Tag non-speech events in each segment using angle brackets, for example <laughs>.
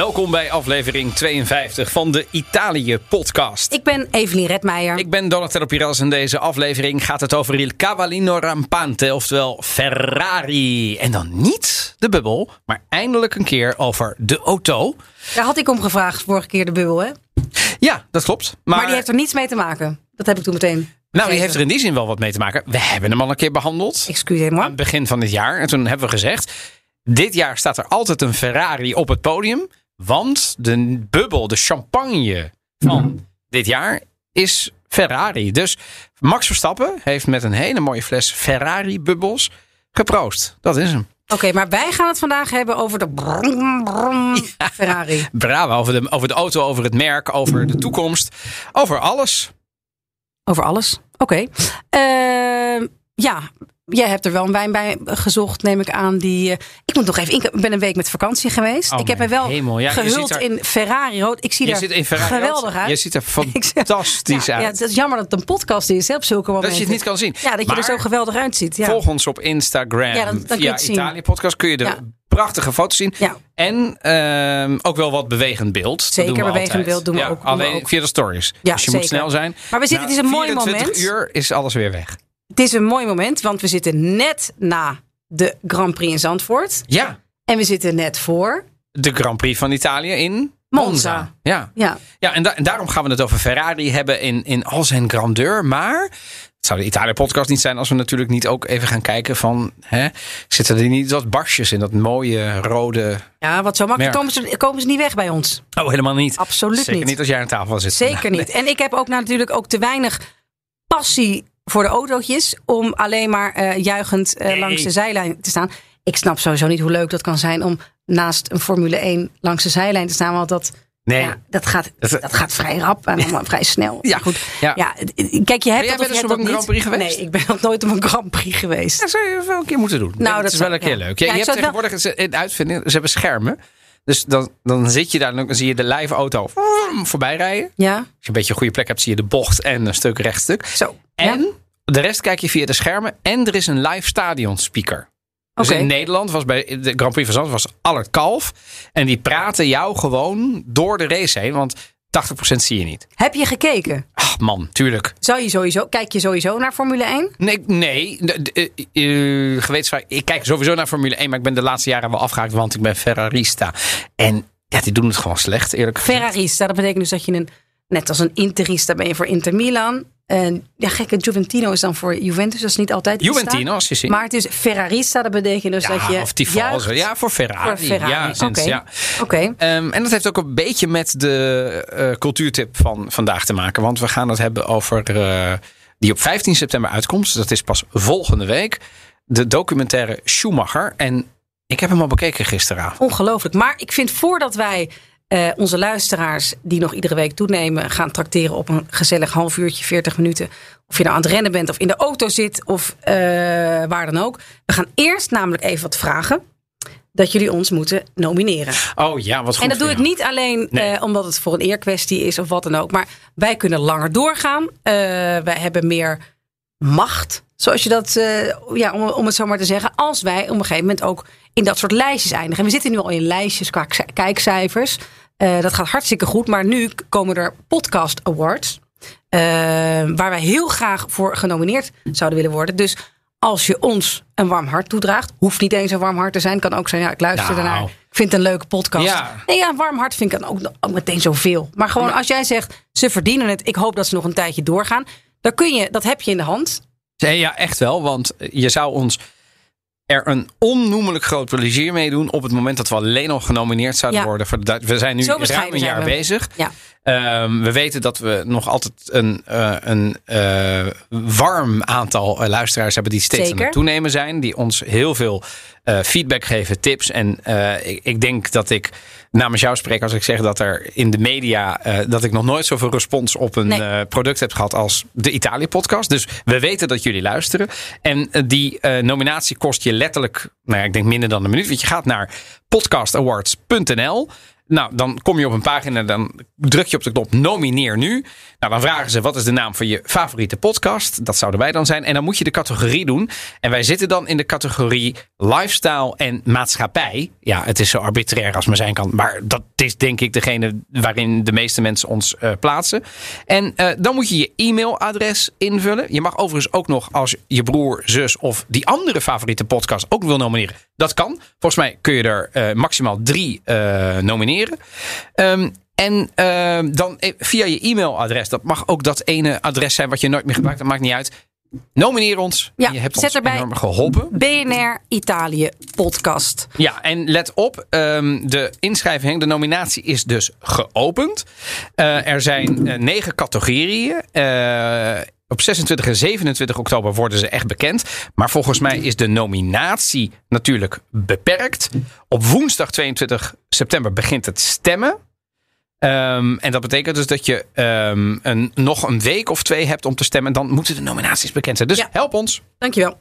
Welkom bij aflevering 52 van de Italië-podcast. Ik ben Evelien Redmeijer. Ik ben Donatello Piras en deze aflevering gaat het over Il Cavallino Rampante, oftewel Ferrari. En dan niet de bubbel, maar eindelijk een keer over de auto. Daar had ik om gevraagd vorige keer de bubbel, hè? Ja, dat klopt. Maar, Maar, die heeft er niets mee te maken. Dat heb ik toen meteen. nou, die heeft er in die zin wel wat mee te maken. We hebben hem al een keer behandeld. aan Excusez-moi. het begin van dit jaar. En toen hebben we gezegd: dit jaar staat er altijd een Ferrari op het podium. Want de bubbel, de champagne van dit jaar is Ferrari. Dus Max Verstappen heeft met een hele mooie fles Ferrari-bubbels geproost. Dat is hem. Oké, maar wij gaan het vandaag hebben over de brum, brum Ferrari. Bravo over de, over de auto, over het merk, over de toekomst. Over alles. Over alles. Oké. Ehm, ja, jij hebt er wel een wijn bij gezocht, neem ik aan. Die, eh, ik moet nog even. Ik ben een week met vakantie geweest. Oh, ik heb me wel. Ja, gehuld er- in Ferrari rood. Ik zie Je er zit in Ferrari. geweldig uit. Je ziet er <laughs> fantastisch ja, uit. Ja, het is jammer dat het een podcast is hè, op zulke momenten. dat je het niet kan zien. Ja, dat je er zo geweldig uitziet. Ja. Volg ons op Instagram Ja, dan- via. Italië Podcast. Kun je de Ja. prachtige foto's zien. Ja. En ehm, ook wel wat bewegend beeld. Dat Zeker, doen we bewegend altijd. beeld doen we Ja, ook- doen we Alleen ook. via de stories. Ja, dus je moet snel zijn. Maar we zitten- het is een mooi 24 moment. uur is alles weer weg. Het is een mooi moment, want we zitten net na de Grand Prix in Zandvoort. Ja, En we zitten net voor. de Grand Prix van Italië in Monza. Ja, Ja, ja en, da- en daarom gaan we het over Ferrari hebben in, in al zijn grandeur. Maar het zou de Italië-podcast niet zijn als we natuurlijk niet ook even gaan kijken van... Hè, zitten er niet wat barsjes in dat mooie rode... ja wat zo makkelijk komen ze, komen ze niet weg bij ons. Oh, helemaal niet. Absoluut Zeker niet. niet als jij aan tafel zit. Zeker niet. En ik heb ook natuurlijk ook te weinig passie voor de autootjes om alleen maar eh, juichend eh, Nee. langs de zijlijn te staan. Ik snap sowieso niet hoe leuk dat kan zijn om naast een Formule 1 langs de zijlijn te staan. Want dat, Nee. ja, dat, gaat, Dat- gaat vrij rap en allemaal vrij snel. Ja, goed. ja. Ja, kijk, je hebt jij wel op dat een niet. Grand Prix geweest? Nee, ik ben nog nooit op een Grand Prix geweest. Dat zou je wel een keer moeten doen. Nou, dat, is wel een keer leuk. Je hebt wel- tegenwoordig een uitvinding. Ze hebben schermen. Dus dan, dan zit je daar en dan zie je de live auto voorbij rijden. Ja, Als je een beetje een goede plek hebt, zie je de bocht en een stuk rechtstuk. zo. En Ja? de rest kijk je via de schermen. En er is een live stadion speaker. Dus in Nederland was bij de Grand Prix van Zandvoort was Allard Kalf. En die praten jou gewoon door de race heen. Want 80% zie je niet. Heb je gekeken? Ach man, tuurlijk. Zou je sowieso, kijk je sowieso naar Formule 1? Nee, nee. de- gewetensvrij. Ik kijk sowieso naar Formule 1, maar ik ben de laatste jaren wel afgehaakt, want ik ben Ferrarista. En ja, die doen het gewoon slecht, eerlijk gezegd. Ferrarista, dat betekent dus dat je een, net als een Interista ben je voor Inter Milan. En ja, gekke Juventino is dan voor Juventus, dat is niet altijd Juventino, als je ziet. Maar het is Ferrarista, dat betekent dus ja, dat je of juicht Ja, voor Ferrari. voor Ferrari. Ja, sinds, Oké. ja. Oké. Ehm, en dat heeft ook een beetje met de eh, cultuurtip van vandaag te maken. Want we gaan het hebben over eh, die op 15 september uitkomt. Dat is pas volgende week. De documentaire Schumacher. En ik heb hem al bekeken gisteravond. Ongelooflijk. Maar ik vind voordat wij eh, onze luisteraars, die nog iedere week toenemen, gaan tracteren op een gezellig half uurtje, 40 minuten. Of je nou aan het rennen bent of in de auto zit of eh, waar dan ook. We gaan eerst namelijk even wat vragen. Dat jullie ons moeten nomineren. Oh ja, wat goed. En dat doe ik niet alleen Nee. eh, omdat het voor een eerkwestie is of wat dan ook. Maar wij kunnen langer doorgaan. Wij hebben meer macht, zoals je dat, ja, om, om het zo maar te zeggen. Als wij op een gegeven moment ook in dat soort lijstjes eindigen. En we zitten nu al in lijstjes qua kijkcijfers. Eh, dat gaat hartstikke goed. Maar nu komen er podcast awards. eh, waar wij heel graag voor genomineerd zouden willen worden. Dus als je ons een warm hart toedraagt. Hoeft niet eens een warm hart te zijn. Kan ook zijn, ja, ik luister Nou. ernaar. Ik vind het een leuke podcast. Ja. Nee, ja, een warm hart vind ik dan ook, ook meteen zoveel. Maar gewoon als jij zegt, ze verdienen het. Ik hoop dat ze nog een tijdje doorgaan. Dan kun je, dat heb je in de hand. Nee, ja, echt wel. Want je zou ons er een onnoemelijk groot plezier mee doen. op het moment dat we alleen al genomineerd zouden Ja. worden. Voor de, Du- we zijn nu ruim een jaar we. bezig. Ja. Ehm, we weten dat we nog altijd een, eh, een eh, warm aantal eh, luisteraars hebben die steeds aan het toenemen zijn. Die ons heel veel feedback geven, tips. En ik, ik denk dat ik namens jou spreek als ik zeg dat er in de media... dat ik nog nooit zoveel respons op een Nee. product heb gehad als de Italië-podcast. Dus we weten dat jullie luisteren. En die nominatie kost je letterlijk, nou ja, ik denk minder dan een minuut. Want je gaat naar podcastawards.nl. Nou, dan kom je op een pagina, dan druk je op de knop nomineer nu. Nou, dan vragen ze wat is de naam van je favoriete podcast. Dat zouden wij dan zijn. En dan moet je de categorie doen. En wij zitten dan in de categorie lifestyle en maatschappij. Ja, het is zo arbitrair als maar zijn kan. Maar dat is denk ik degene waarin de meeste mensen ons eh, plaatsen. En eh, dan moet je je e-mailadres invullen. Je mag overigens ook nog als je broer, zus of die andere favoriete podcast ook wil nomineren. Dat kan. Volgens mij kun je er eh, maximaal drie eh, Ehm, en ehm, dan eh, via je e-mailadres. Dat mag ook dat ene adres zijn wat je nooit meer gebruikt. Dat maakt niet uit. Nomineer ons. Ja, je hebt zet ons erbij. enorm geholpen. BNR Italië podcast. Ja, en let op, ehm, de inschrijving, de nominatie is dus geopend. Eh, er zijn eh, negen categorieën. Op 26 en 27 oktober worden ze echt bekend. Maar volgens mij is de nominatie natuurlijk beperkt. Op woensdag 22 september begint het stemmen. Ehm, en dat betekent dus dat je ehm, een, nog een week of twee hebt om te stemmen. Dan moeten de nominaties bekend zijn. Dus Ja. help ons. Dankjewel.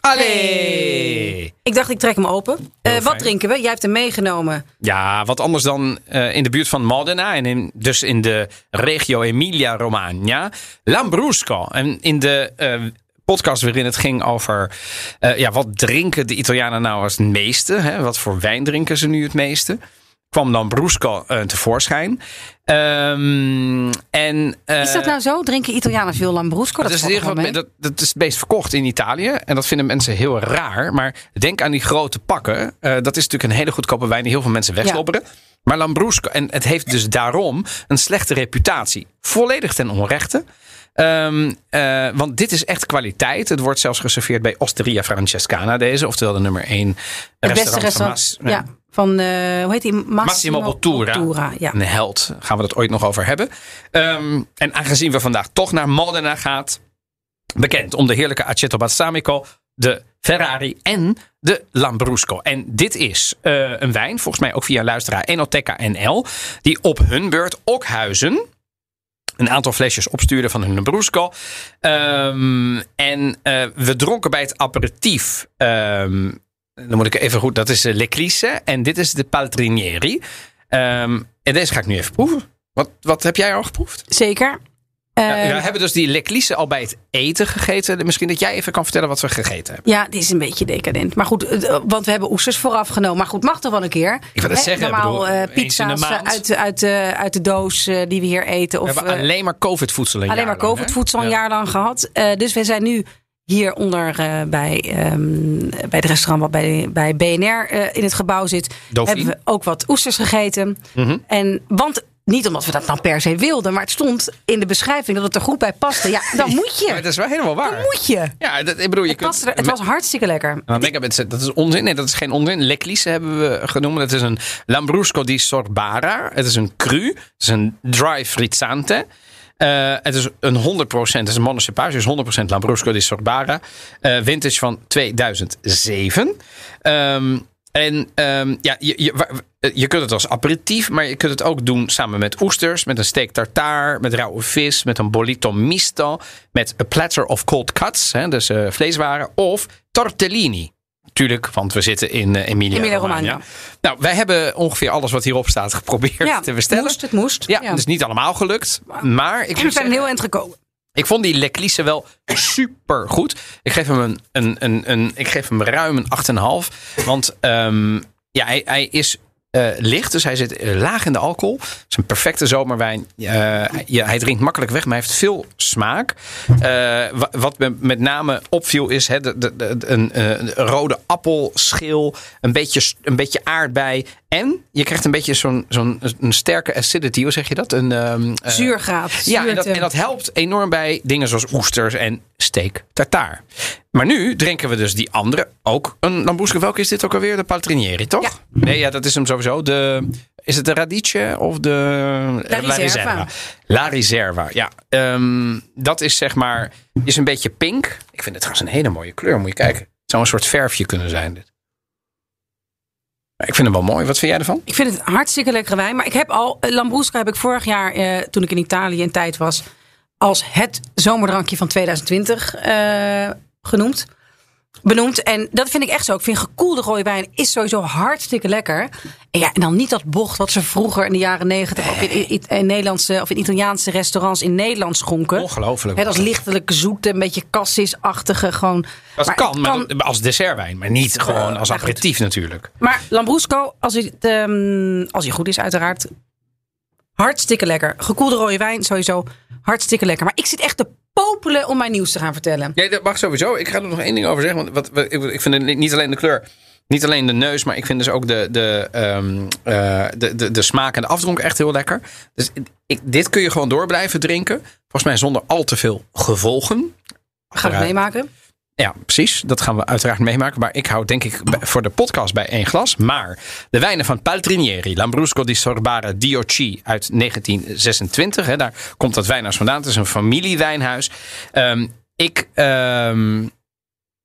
Allee! Ik dacht, ik trek hem open. Eh, wat drinken we? Jij hebt hem meegenomen. Ja, wat anders dan eh, in de buurt van Modena en in, dus in de regio Emilia-Romagna. Lambrusco. En in de eh, podcast waarin het ging over eh, ja, wat drinken de Italianen nou als het meeste. Hè? Wat voor wijn drinken ze nu het meeste. Kwam Lambrusco eh, tevoorschijn. Ehm, en, eh, Is dat nou zo? Drinken Italianen veel Lambrusco? dat, is geval, wel mee. dat, dat is het meest verkocht in Italië. En dat vinden mensen heel raar. Maar denk aan die grote pakken. Eh, dat is natuurlijk een hele goedkope wijn die heel veel mensen wegslobberen. Maar Lambrusco, en het heeft dus daarom een slechte reputatie. Volledig ten onrechte. Ehm, eh, want dit is echt kwaliteit. Het wordt zelfs geserveerd bij Osteria Francescana deze. Oftewel de nummer 1 Het beste restaurant. van, ja, van eh, hoe heet die? Massimo, Massimo Bottura. ja. Een held. Gaan we dat ooit nog over hebben. Ehm, en aangezien we vandaag toch naar Modena gaat. Bekend om de heerlijke Aceto Balsamico. De Ferrari en de Lambrusco. En dit is eh, een wijn, volgens mij ook via luisteraar Enoteca NL. Die op hun beurt Okhuizen een aantal flesjes opstuurde van hun Lambrusco. Ehm, en eh, we dronken bij het aperitief. ehm, dan moet ik even goed. Dat is de L'Eclisse. En dit is de Paltrinieri. Ehm, en deze ga ik nu even proeven. Wat, wat heb jij al geproefd? Zeker. Ja, Eh, we hebben dus die L'Eclisse al bij het eten gegeten. Misschien dat jij even kan vertellen wat we gegeten hebben. Ja, dit is een beetje decadent. Maar goed, eh, want we hebben oesters vooraf genomen. Maar goed, mag toch wel een keer? Ik wil dat Hè, zeggen, Normaal bedoel, eh, pizza's eh, uit, uit, de, uit de doos eh, die we hier eten. Of, we hebben eh, alleen maar COVID-voedsel een alleen maar jaar hè? COVID-voedsel een Ja. jaar lang gehad. Eh, dus we zijn nu hier onder eh, bij, ehm, bij het restaurant wat bij, bij BNR eh, in het gebouw zit. Hebben we ook wat oesters gegeten. Mhm. En, want niet omdat we dat nou per se wilden, maar het stond in de beschrijving dat het er goed bij paste. Ja, dan <laughs> moet je. Ja, dat is wel helemaal waar. Dan moet je. Ja, dat, ik bedoel, je Het, kunt... er- het was hartstikke lekker. Dan mensen, dat is onzin. Nee, dat is geen onzin. L'Eclisse hebben we genoemd. Dat is een Lambrusco di Sorbara. Het is een cru. Het is een dry frizzante. Eh, het is een 100%, het is een monocepage, dus 100% Lambrusco di Sorbara. Eh, vintage van 2007. Ehm, en ehm, ja, je, je, je kunt het als aperitief, maar je kunt het ook doen samen met oesters, met een steak tartare, met rauwe vis, met een bolito misto, met a platter of cold cuts, hè, dus eh, vleeswaren, of tortellini. Tuurlijk, want we zitten in eh, Emilia-Romagna. Nou, wij hebben ongeveer alles wat hierop staat geprobeerd Ja, te bestellen. moest, het moest. Ja, dus niet allemaal gelukt. Maar ik, we zijn heel eind gekomen. ik vond die Leclisse wel super goed. Ik geef hem, een, een, een, een, ik geef hem ruim een 8,5. Want ehm, ja, hij, hij is eh, licht, dus hij zit eh, laag in de alcohol. Het is een perfecte zomerwijn. Eh, ja, hij drinkt makkelijk weg, maar hij heeft veel smaak. Wa- wat me met name opviel is hè, de, de, de- een, rode appelschil, een beetje, een beetje aardbei. En je krijgt een beetje zo'n zo'n een sterke acidity, hoe zeg je dat? Een, eh, Zuurgraad. ja, en dat, en dat helpt enorm bij dingen zoals oesters en steak tartaar. Maar nu drinken we dus die andere, ook een Lambrusco. Welke is dit ook alweer? De Paltrinieri, toch? Ja. Nee, ja, dat is hem sowieso. De, is het de Radice of de La Riserva. La Riserva, ja. Ehm, dat is zeg maar, is een beetje pink. Ik vind het trouwens een hele mooie kleur, moet je kijken. Het zou een soort verfje kunnen zijn dit. Ik vind hem wel mooi. Wat vind jij ervan? Ik vind het hartstikke lekkere wijn. Maar ik heb al, eh, Lambrusco heb ik vorig jaar, eh, toen ik in Italië in tijd was, als het zomerdrankje van 2020 eh, genoemd. Benoemd. En dat vind ik echt zo. Ik vind gekoelde rode wijn is sowieso hartstikke lekker. En ja, en dan niet dat bocht wat ze vroeger in de jaren negentig ook in, in, in Nederlandse of in Italiaanse restaurants in Nederland schonken. Ongelooflijk. Dat is lichtelijk zoete, een beetje cassis-achtige. Gewoon. Dat Maar kan, het maar kan- als dessertwijn. Maar niet gewoon als aperitief natuurlijk. Maar Lambrusco, als hij, het, ehm, als hij goed is uiteraard, hartstikke lekker. Gekoelde rode wijn sowieso hartstikke lekker. Maar ik zit echt te popelen om mijn nieuws te gaan vertellen. Ja, dat mag sowieso. Ik ga er nog één ding over zeggen. Want wat, wat- ik, ik vind niet alleen de kleur, niet alleen de neus, maar ik vind dus ook de, de, ehm, eh, de, de, de smaak en de afdronk echt heel lekker. Dus ik, dit kun je gewoon door blijven drinken. Volgens mij zonder al te veel gevolgen. We gaan het meemaken. Ja, precies. Dat gaan we uiteraard meemaken. Maar ik hou denk ik voor de podcast bij één glas. Maar de wijnen van Paltrinieri, Lambrusco di Sorbara Dioci uit 1926. Hè, daar komt dat wijnhuis vandaan. Het is een familiewijnhuis. Ehm, ik, ehm,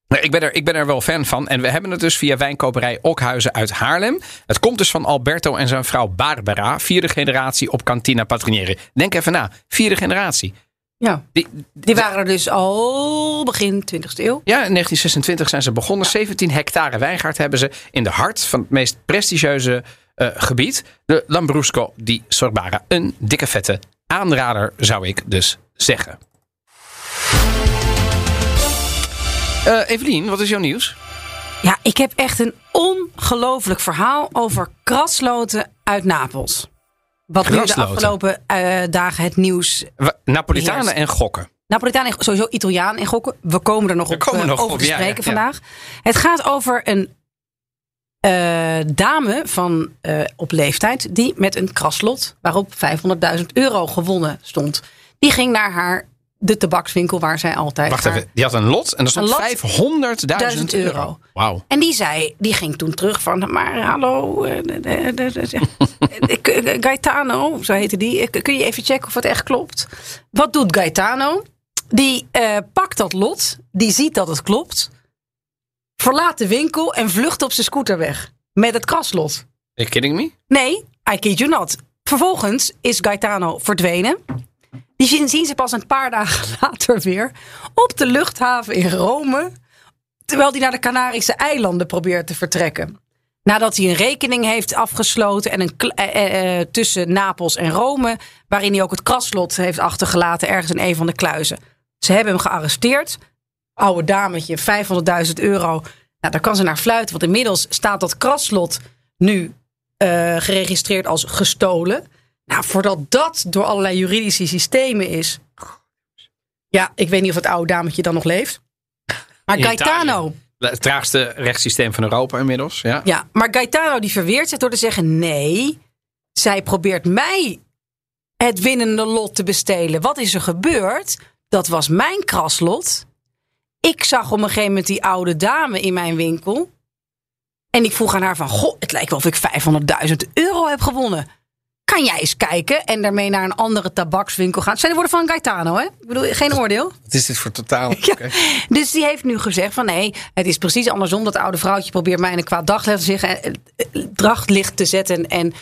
nou, ik, ben er, ik ben er wel fan van. En we hebben het dus via wijnkoperij Okhuizen uit Haarlem. Het komt dus van Alberto en zijn vrouw Barbara. Vierde generatie op Cantina Paltrinieri. Denk even na. Vierde generatie. Ja. Die, Die waren er dus al begin 20e eeuw. ja, in 1926 zijn ze begonnen. 17 hectare wijngaard hebben ze in de hart van het meest prestigieuze eh, gebied. De Lambrusco di Sorbara. Een dikke vette aanrader zou ik dus zeggen. Eh Evelien, wat is jouw nieuws? Ja, ik heb echt een ongelooflijk verhaal over krasloten uit Napels. Wat nu de afgelopen eh, dagen het nieuws Wa- Napolitanen en gokken. Napolitaan en sowieso Italiaan en gokken. We komen er nog We op, eh, nog over op, te spreken ja, ja. vandaag. Het gaat over een eh, dame van op leeftijd die met een kraslot waarop 500.000 euro gewonnen stond. Die ging naar haar de tabakswinkel waar zij altijd. Wacht haar- even, die had een lot en er stond Een lot, 500.000 1000 euro. euro. Wauw. En die zei, die ging toen terug van, maar hallo, eh, eh, Gaetano, zo heette die. Eh, Kun je even checken of het echt klopt? Wat doet Gaetano? Die eh, pakt dat lot, die ziet dat het klopt, verlaat de winkel en vlucht op zijn scooter weg. Met het kraslot. Are you kidding me? Nee, I kid you not. Vervolgens is Gaetano verdwenen. Die zien, ze pas een paar dagen <laughs> later weer op de luchthaven in Rome. Terwijl hij naar de Canarische eilanden probeert te vertrekken. Nadat hij een rekening heeft afgesloten en een, eh, eh, eh, tussen Napels en Rome. Waarin hij ook het kraslot heeft achtergelaten ergens in een van de kluizen. Ze hebben hem gearresteerd. Oude dametje, 500.000 euro. Nou, daar kan ze naar fluiten. Want inmiddels staat dat kraslot nu eh, geregistreerd als gestolen. Nou, voordat dat door allerlei juridische systemen is. Ja, ik weet niet of het oude dametje dan nog leeft. Maar In Gaetano, Italië. Het traagste rechtssysteem van Europa inmiddels. Ja. ja, maar Gaetano die verweert zich door te zeggen: nee, zij probeert mij het winnende lot te bestelen. Wat is er gebeurd? Dat was mijn kraslot. Ik zag op een gegeven moment die oude dame in mijn winkel. En ik vroeg aan haar van, goh, het lijkt wel of ik 500.000 euro heb gewonnen. Kan jij eens kijken en daarmee naar een andere tabakswinkel gaan? Het zijn de woorden van Gaetano, hè? Ik bedoel, geen oordeel. Wat is dit voor totaal? <laughs> Ja. Dus die heeft nu gezegd van nee, het is precies andersom. Dat oude vrouwtje probeert mij in een kwaad daglicht te, zeggen, eh, eh, daglicht te zetten. En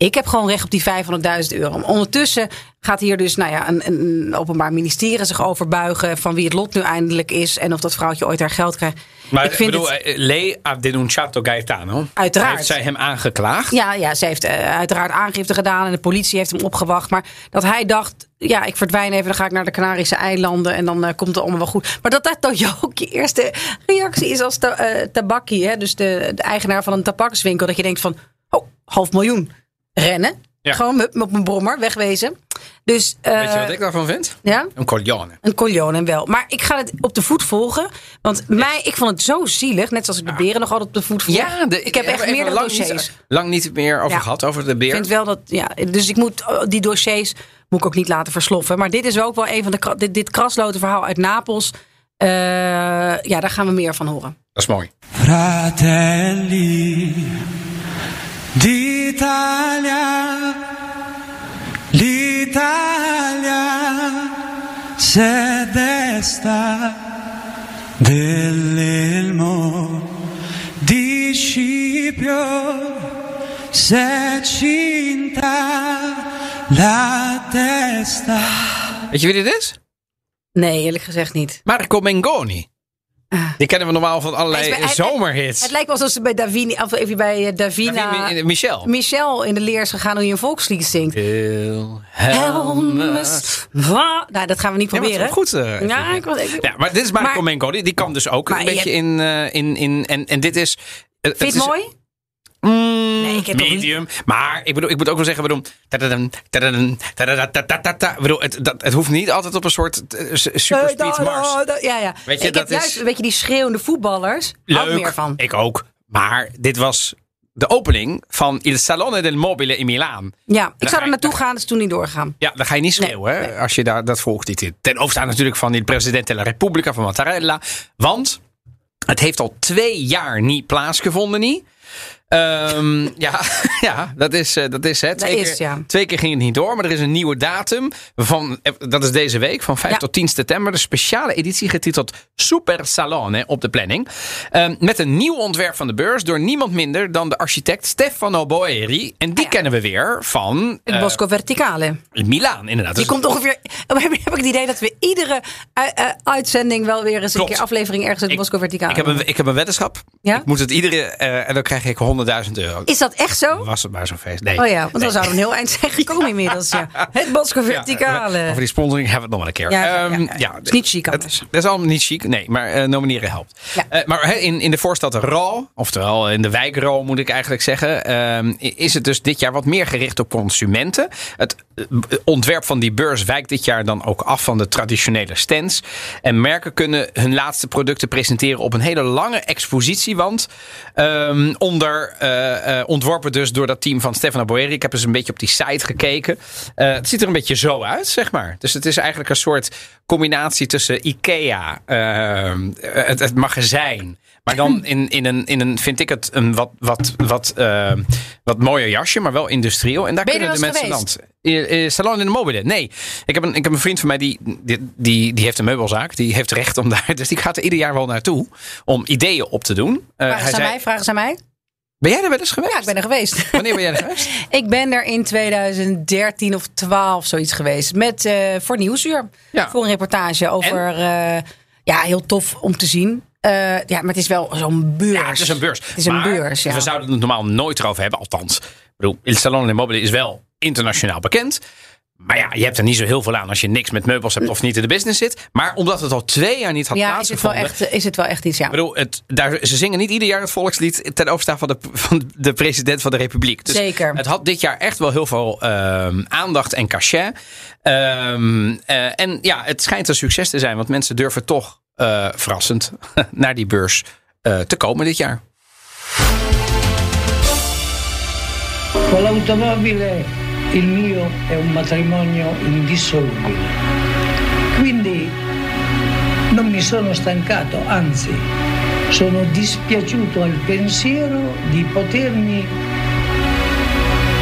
ik heb gewoon recht op die 500.000 euro. Ondertussen gaat hier dus nou ja, een, een openbaar ministerie zich over buigen... van wie het lot nu eindelijk is... en of dat vrouwtje ooit haar geld krijgt. Maar ik bedoel, het, eh, lei ha denunciato Gaetano. Uiteraard. Heeft zij hem aangeklaagd? ja, ja, ze heeft eh, uiteraard aangifte gedaan... en de politie heeft hem opgewacht. Maar dat hij dacht, ja, ik verdwijn even... dan ga ik naar de Canarische eilanden... en dan eh, komt het allemaal wel goed. Maar dat dat dan ook je <laughs> eerste reactie is als ta tabakkie... Hè? dus de, de eigenaar van een tabakswinkel... dat je denkt van, oh, half miljoen, rennen. Ja. Gewoon met, met mijn brommer, wegwezen. Dus, eh, Weet je wat ik daarvan vind? ja? Een coglione. Een coglione wel. Maar ik ga het op de voet volgen. Want mij, ik vond het zo zielig. Net zoals ik de beren nog altijd op de voet volg. Ja, de, ik heb echt meerdere lang dossiers. Niet, lang niet meer over Ja. gehad, over de beer. Ik vind wel dat, ja, dus ik moet oh, die dossiers moet ik ook niet laten versloffen. Maar dit is ook wel een van de dit, dit kraslotenverhaal uit Napels. Eh, ja, daar gaan we meer van horen. Dat is mooi. Fratelli, d'Italia, l'Italia se desta dell'elmo di Scipio se cinta la testa. Weet je wie dit is? Nee, eerlijk gezegd niet. Marco Mengoni. Ah. Die kennen we normaal van allerlei bij- zomerhits. Het lijkt wel alsof ze bij Davini, of even bij eh, Davina, Davina- Michel. Michel in de leer is gegaan hoe je een volkslied zingt. Helmes. Nou, dat gaan we niet Ja, maar het is proberen. wel goed. eh, Ja, ik was even... Ja, maar dit is Marco Maar- Mengoni. Die kan dus ook Maar een je beetje in, eh, in, in en, en dit is. eh, Vind je is- het mooi? Mm, Nee, ik heb niet- medium. Maar ik, bedoel, ik moet ook wel zeggen, bedoel, tadadam, tadadam, tadadadadadada. Ik bedoel, het, dat, het hoeft niet altijd op een soort eh, s- superspeed Eh, mars. Ja, ja. Weet je, ik dat heb juist is- een beetje die schreeuwende voetballers. Leuk, meer van. ik ook. Maar dit was de opening van Il Salone del Mobile in Milaan. Ja, ik zou er je- naartoe gaan, is toen niet doorgegaan. Ja, dan ga je niet schreeuwen hè, als je daar, dat volgt. Niet. Ten overstaan natuurlijk van de president della Repubblica van Mattarella. Want het heeft al twee jaar niet plaatsgevonden. Niet. Ehm, <laughs> ja, <laughs> ja, dat is, eh, dat is het. Twee, is, keer, ja. twee keer ging het niet door, maar er is een nieuwe datum. Van, eh, dat is deze week, van 5 Ja. tot 10 september. De speciale editie getiteld Super Salone op de planning. Ehm, met een nieuw ontwerp van de beurs door niemand minder dan de architect Stefano Boeri. En die Ja. kennen we weer van Het eh, Bosco Verticale. Milaan, inderdaad. Die Dus- komt ongeveer. <laughs> Heb ik het idee dat we iedere uitzending wel weer eens een keer aflevering ergens in het Bosco Verticale. Ik heb, een, ik heb een weddenschap. Ja? Ik moet het iedere. en dan krijg ik 100.000 euro. Is dat echt zo? Was het maar zo'n feest? Nee. Oh ja, want Nee. dan zouden we een heel eind zijn gekomen <laughs> inmiddels. Ja. Het Bosco Ja, Verticale. over die sponsoring hebben we het nog wel een keer. Ja, ja, Ehm, ja, ja. Is niet chic Het, anders. dat is allemaal niet chic. Nee, maar eh, nomineren helpt. Ja. Eh, maar in, in de voorstad Ral, oftewel in de wijk Ral moet ik eigenlijk zeggen, ehm, is het dus dit jaar wat meer gericht op consumenten. Het eh, ontwerp van die beurs wijkt dit jaar dan ook af van de traditionele stands. En merken kunnen hun laatste producten presenteren op een hele lange expositiewand. Ehm, onder, eh, eh, ontworpen dus door dat team van Stefano Boeri. Ik heb eens een beetje op die site gekeken. Eh, het ziet er een beetje zo uit, zeg maar. Dus het is eigenlijk een soort combinatie tussen Ikea, het, het magazijn. Maar dan <clears throat> in, in, een, in een, vind ik het, een wat, wat, wat, wat mooier jasje, maar wel industrieel. En daar Ben kunnen de mensen land. Salon in de mobile. Nee, ik heb, een, ik heb een vriend van mij die, die, die, die heeft een meubelzaak. Die heeft recht om daar. <laughs> Dus die gaat er ieder jaar wel naartoe om ideeën op te doen. Eh, Vragen ze aan mij? Vragen ze aan mij? Ben jij er wel eens geweest? Ja, ik ben er geweest. Wanneer ben jij er <laughs> geweest? ik ben er in 2013 of 12 zoiets geweest. Met, eh, voor Nieuwsuur. Ja. Voor een reportage over... eh, ja, heel tof om te zien. Eh, ja, maar het is wel zo'n beurs. Ja, het is een beurs. Het is een beurs, ja. We zouden het normaal nooit erover hebben. Althans, ik bedoel, Il Salon Mobile is wel internationaal bekend. Maar ja, je hebt er niet zo heel veel aan als je niks met meubels hebt of niet in de business zit. Maar omdat het al twee jaar niet had Ja, is het, wel plaatsgevonden. echt, is het wel echt iets, ja. Ik bedoel, het, daar, ze zingen niet ieder jaar het volkslied ten overstaan van de, van de president van de republiek. Dus Zeker. Het had dit jaar echt wel heel veel ehm, aandacht en cachet. Ehm, eh, en ja, het schijnt een succes te zijn, want mensen durven toch eh, verrassend <laughs> naar die beurs eh, te komen dit jaar. Con l'automobile il mio è un matrimonio indissolubile. Quindi non mi sono stancato, anzi sono dispiaciuto al pensiero di potermi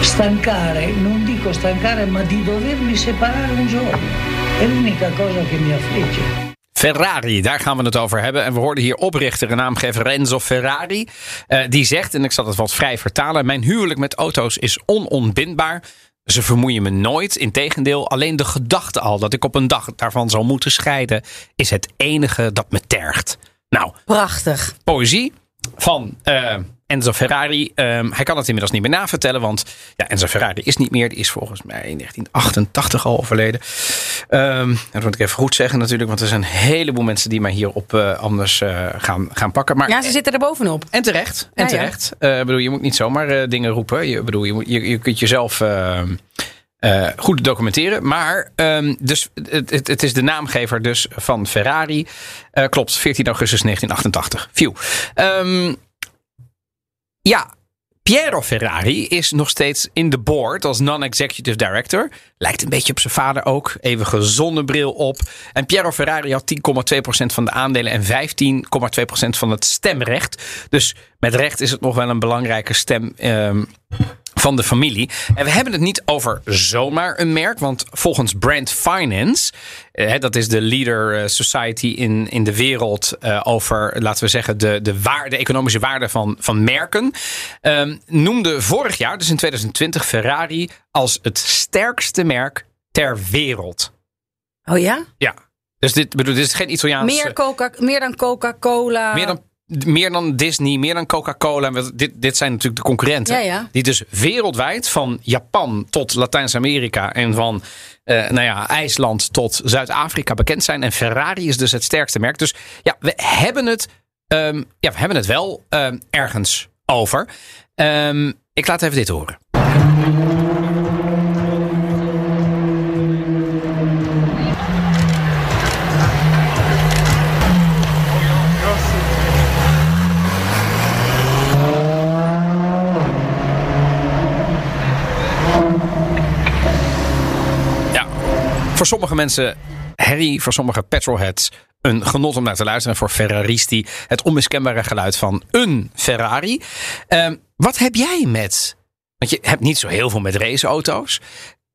stancare, non dico stancare, ma di dovermi separare un giorno. È l'unica cosa che mi affligge. Ferrari, daar gaan we het over hebben. En we hoorden hier oprichter en naamgever Renzo Ferrari. Eh, die zegt, en ik zal het wat vrij vertalen: Mijn huwelijk met auto's is onontbindbaar. Ze vermoeien me nooit. Integendeel, alleen de gedachte al dat ik op een dag daarvan zal moeten scheiden, is het enige dat me tergt. Nou, Prachtig. poëzie van eh, Enzo Ferrari. Ehm, hij kan het inmiddels niet meer navertellen, want ja, Enzo Ferrari is niet meer. Die is volgens mij in 1988 al overleden. Ehm, dat moet ik even goed zeggen natuurlijk, want er zijn een heleboel mensen die mij hierop eh anders eh, gaan, gaan pakken. Maar, Ja, ze zitten er bovenop. en terecht. En Ja, ja. terecht. Eh, bedoel, je moet niet zomaar dingen roepen. Je, bedoel, je, moet, je, je kunt jezelf eh, goed documenteren. Maar ehm, dus, het, het, het is de naamgever dus van Ferrari. Eh, klopt, 14 augustus 1988. Phew. Ehm, ja, Piero Ferrari is nog steeds in de board als non-executive director. Lijkt een beetje op zijn vader ook. Eeuwige zonnebril op. En Piero Ferrari had 10,2% van de aandelen en 15,2% van het stemrecht. Dus met recht is het nog wel een belangrijke stem. ehm, van de familie. En we hebben het niet over zomaar een merk. Want volgens Brand Finance, eh, dat is de leader eh, society in, in de wereld eh, over, laten we zeggen, de, de, waarde, de economische waarde van, van merken. ehm, noemde vorig jaar, dus in 2020, Ferrari als het sterkste merk ter wereld. Oh ja? Ja. Dus dit, bedoel, dit is geen Italiaans. Meer, Coca, meer dan Coca-Cola. meer dan meer dan Disney, meer dan Coca-Cola. Dit, dit zijn natuurlijk de concurrenten. Ja, ja. Die dus wereldwijd, van Japan tot Latijns-Amerika en van eh, nou ja, IJsland tot Zuid-Afrika bekend zijn. En Ferrari is dus het sterkste merk. Dus ja, we hebben het, ehm, ja, we hebben het wel ehm, ergens over. Ehm, ik laat even dit horen. Voor sommige mensen herrie, voor sommige petrolheads een genot om naar te luisteren. En voor Ferraristi het onmiskenbare geluid van een Ferrari. Ehm, wat heb jij met, want je hebt niet zo heel veel met raceauto's.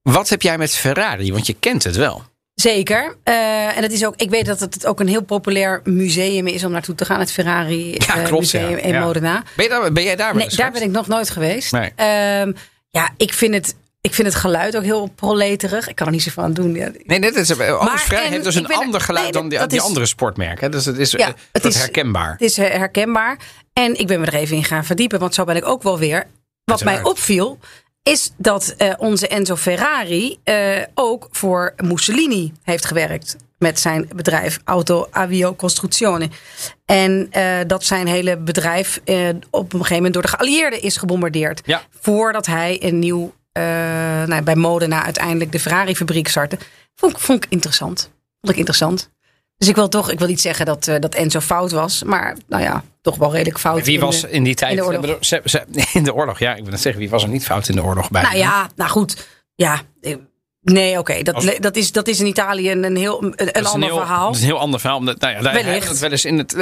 Wat heb jij met Ferrari? Want je kent het wel. Zeker. Eh, en het is ook, ik weet dat het ook een heel populair museum is om naartoe te gaan. Het Ferrari Ja, eh, klopt, Museum ja. in Ja. Modena. Ben, je daar, ben jij daar Nee, daar ben ik nog nooit geweest. Nee. Ehm, ja, ik vind, het, ik vind het geluid ook heel proleterig. Ik kan er niet zoveel aan doen. Ja, Nee, dit is, Alles Vrij en heeft dus een er- ander geluid nee, dan die, die is- andere sportmerken. Dus het is, Ja, eh, het is- herkenbaar. Het is eh, herkenbaar. En ik ben me er even in gaan verdiepen, want zo ben ik ook wel weer. Wat mij opviel, is dat eh, onze Enzo Ferrari eh, ook voor Mussolini heeft gewerkt. Met zijn bedrijf Auto Avio Costruzione. En eh, dat zijn hele bedrijf eh, op een gegeven moment door de geallieerden is gebombardeerd. Ja. Voordat hij een nieuw, eh, nou, bij Modena uiteindelijk de Ferrari fabriek startte. Vond, ik- vond ik interessant. Vond ik interessant. Dus ik wil toch, ik wil niet zeggen dat, eh, dat Enzo fout was. Maar nou ja, toch wel redelijk fout. Wie in was de- in die tijd? in de oorlog. Ik bedoel, ze- ze- <laughs> in de oorlog, ja. Ik wil net zeggen, wie was er niet fout in de oorlog bij? Nou ja, nou goed. Ja, eh, nee, oké. Dat, Als- dat, is, dat is in Italië een, heel een, ander heel, verhaal. Dat is een heel ander verhaal. Omdat, nou ja, daar Wellicht. het wel eens in, het,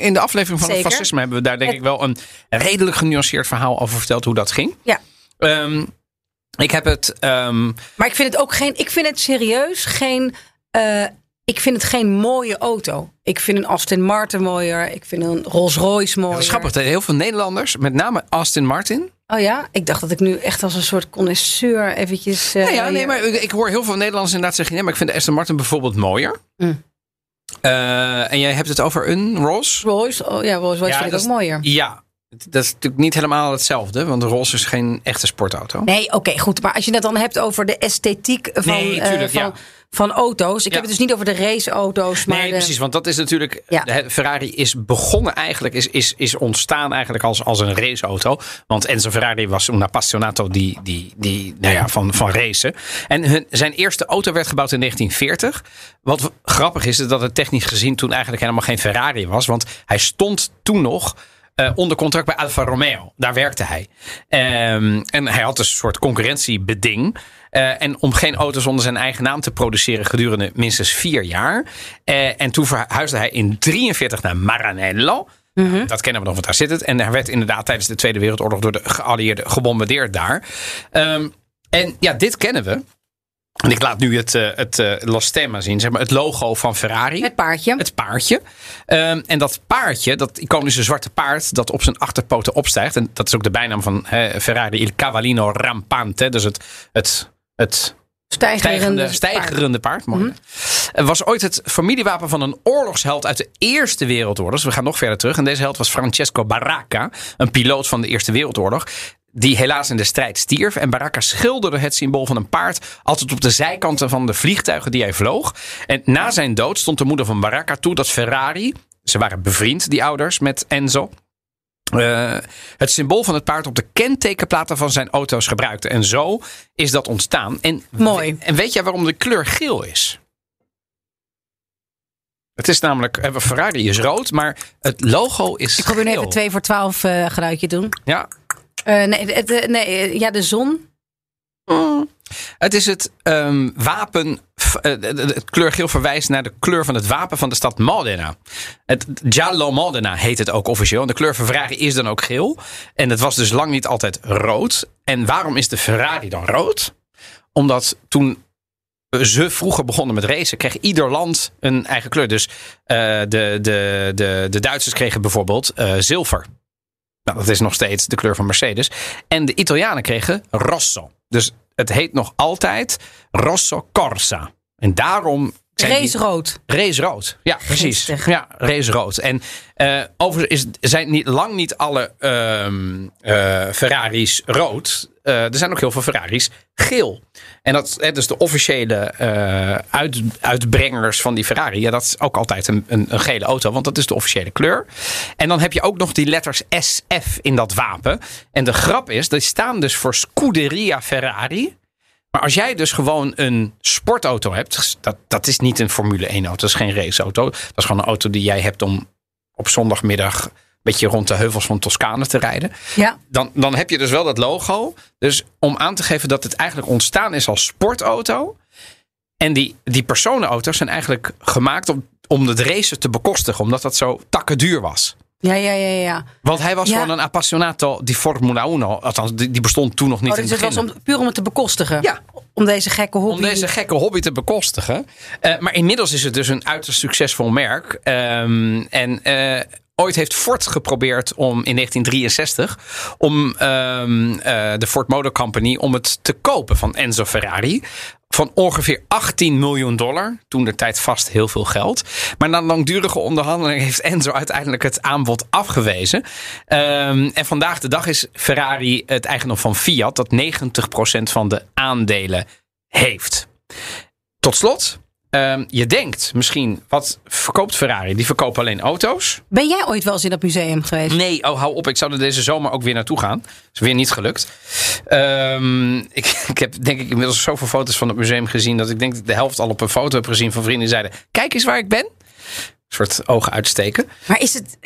in de aflevering van het fascisme hebben we daar denk Het- ik wel een redelijk genuanceerd verhaal over verteld hoe dat ging. Ja. Ehm, ik heb het. ehm, Maar ik vind het ook geen. Ik vind het serieus geen. eh, ik vind het geen mooie auto. Ik vind een Aston Martin mooier. Ik vind een Rolls Royce mooier. dat is grappig. Heel veel Nederlanders, met name Aston Martin. Oh ja, ik dacht dat ik nu echt als een soort connoisseur eventjes. eh, Ja, ja, nee, maar ik, ik hoor heel veel Nederlanders inderdaad zeggen: nee, maar ik vind de Aston Martin bijvoorbeeld mooier. Mm. Eh, en jij hebt het over een Rolls. Rolls, oh ja, Rolls Royce Ja, vind ik ook mooier. Ja, dat is natuurlijk niet helemaal hetzelfde, want de Rolls is geen echte sportauto. Nee, oké, goed. Maar als je het dan hebt over de esthetiek van, Nee, eh, van, ja. van auto's. Ik Ja. heb het dus niet over de raceauto's. Maar Nee, de- precies. Want dat is natuurlijk. Ja. Ferrari is begonnen eigenlijk. Is, is, is ontstaan eigenlijk als, als een raceauto. Want Enzo Ferrari was een appassionato die, die, die, nou ja, van, van racen. En hun, zijn eerste auto werd gebouwd in 1940. Wat grappig is, is dat het technisch gezien toen eigenlijk helemaal geen Ferrari was. Want hij stond toen nog. Eh, onder contract bij Alfa Romeo. Daar werkte hij. Ehm, en hij had dus een soort concurrentiebeding. Eh, en om geen auto's onder zijn eigen naam te produceren gedurende minstens vier jaar. Eh, en toen verhuisde hij in 43 naar Maranello. Dat kennen we nog, want daar zit het. En hij werd inderdaad tijdens de Tweede Wereldoorlog door de geallieerden gebombardeerd daar. Ehm, en ja, dit kennen we. En ik laat nu het, eh, het eh, zien, zeg maar het logo van Ferrari. Het paardje. Het paardje. Ehm, en dat paardje, dat iconische zwarte paard dat op zijn achterpoten opstijgt. En dat is ook de bijnaam van Ferrari, Il Cavallino Rampante. Dus het, het, het stijgerende, stijgerende, paard. stijgerende paard. Mooi. Het was ooit het familiewapen van een oorlogsheld uit de Eerste Wereldoorlog. Dus we gaan nog verder terug. En deze held was Francesco Baracca, een piloot van de Eerste Wereldoorlog. Die helaas in de strijd stierf. En Baracca schilderde het symbool van een paard altijd op de zijkanten van de vliegtuigen die hij vloog. En na zijn dood stond de moeder van Baracca toe dat Ferrari, ze waren bevriend, die ouders, met Enzo. eh, het symbool van het paard op de kentekenplaten van zijn auto's gebruikte. En zo is dat ontstaan. En, Mooi. En weet jij waarom de kleur geel is? Het is namelijk, eh, Ferrari is rood, maar het logo is Ik probeer nu even 2 voor 12 eh geluidje doen. Ja. Eh, nee, eh, nee, eh, ja, de zon. Het is het ehm, wapen. eh, Het kleurgeel verwijst naar de kleur van het wapen van de stad Modena. Het Giallo Modena heet het ook officieel. En de kleur van Ferrari is dan ook geel. En het was dus lang niet altijd rood. En waarom is de Ferrari dan rood? Omdat toen ze vroeger begonnen met racen, kreeg ieder land een eigen kleur. Dus eh, de, de, de, de Duitsers kregen bijvoorbeeld eh, zilver. Nou, dat is nog steeds de kleur van Mercedes. En de Italianen kregen rosso. Dus het heet nog altijd Rosso Corsa. En daarom. Race rood. Race rood. Ja, precies. Ja, race rood. En eh overigens is, zijn niet, lang niet alle ehm, eh, Ferraris rood. Eh, er zijn ook heel veel Ferraris geel. En dat hè, dus de officiële uit, uitbrengers van die Ferrari. Ja, dat is ook altijd een, een, een gele auto, want dat is de officiële kleur. En dan heb je ook nog die letters SF in dat wapen. En de grap is, die staan dus voor Scuderia Ferrari. Maar als jij dus gewoon een sportauto hebt, dat, dat is niet een Formule 1 auto, dat is geen raceauto. Dat is gewoon een auto die jij hebt om op zondagmiddag een beetje rond de heuvels van Toscane te rijden. Ja. Dan, dan heb je dus wel dat logo. Dus om aan te geven dat het eigenlijk ontstaan is als sportauto. En die, die personenauto's zijn eigenlijk gemaakt om, om het racen te bekostigen, omdat dat zo takken duur was. Ja, ja, ja, ja. Want hij was Ja. gewoon een appassionato di Formula 1. Althans, die, bestond toen nog niet Oh, in dus het het was om, puur om het te bekostigen. Ja. Om deze gekke hobby. Om deze gekke hobby te bekostigen. Eh, maar inmiddels is het dus een uiterst succesvol merk. Ehm, en eh, ooit heeft Ford geprobeerd om in 1963 om ehm, eh, de Ford Motor Company om het te kopen van Enzo Ferrari. Van ongeveer 18 miljoen dollar. Toen de tijd vast heel veel geld. Maar na langdurige onderhandeling heeft Enzo uiteindelijk het aanbod afgewezen. Ehm, en vandaag de dag is Ferrari het eigendom van Fiat. Dat 90% van de aandelen heeft. Tot slot. Ehm, je denkt misschien, wat verkoopt Ferrari? Die verkopen alleen auto's. Ben jij ooit wel eens in dat museum geweest? Nee, oh hou op. Ik zou er deze zomer ook weer naartoe gaan. Is weer niet gelukt. Ehm, ik, <laughs> ik heb denk ik inmiddels zoveel foto's van het museum gezien... dat ik denk dat de helft al op een foto heb gezien van vrienden die zeiden... kijk eens waar ik ben. Een soort ogen uitsteken. Maar is het.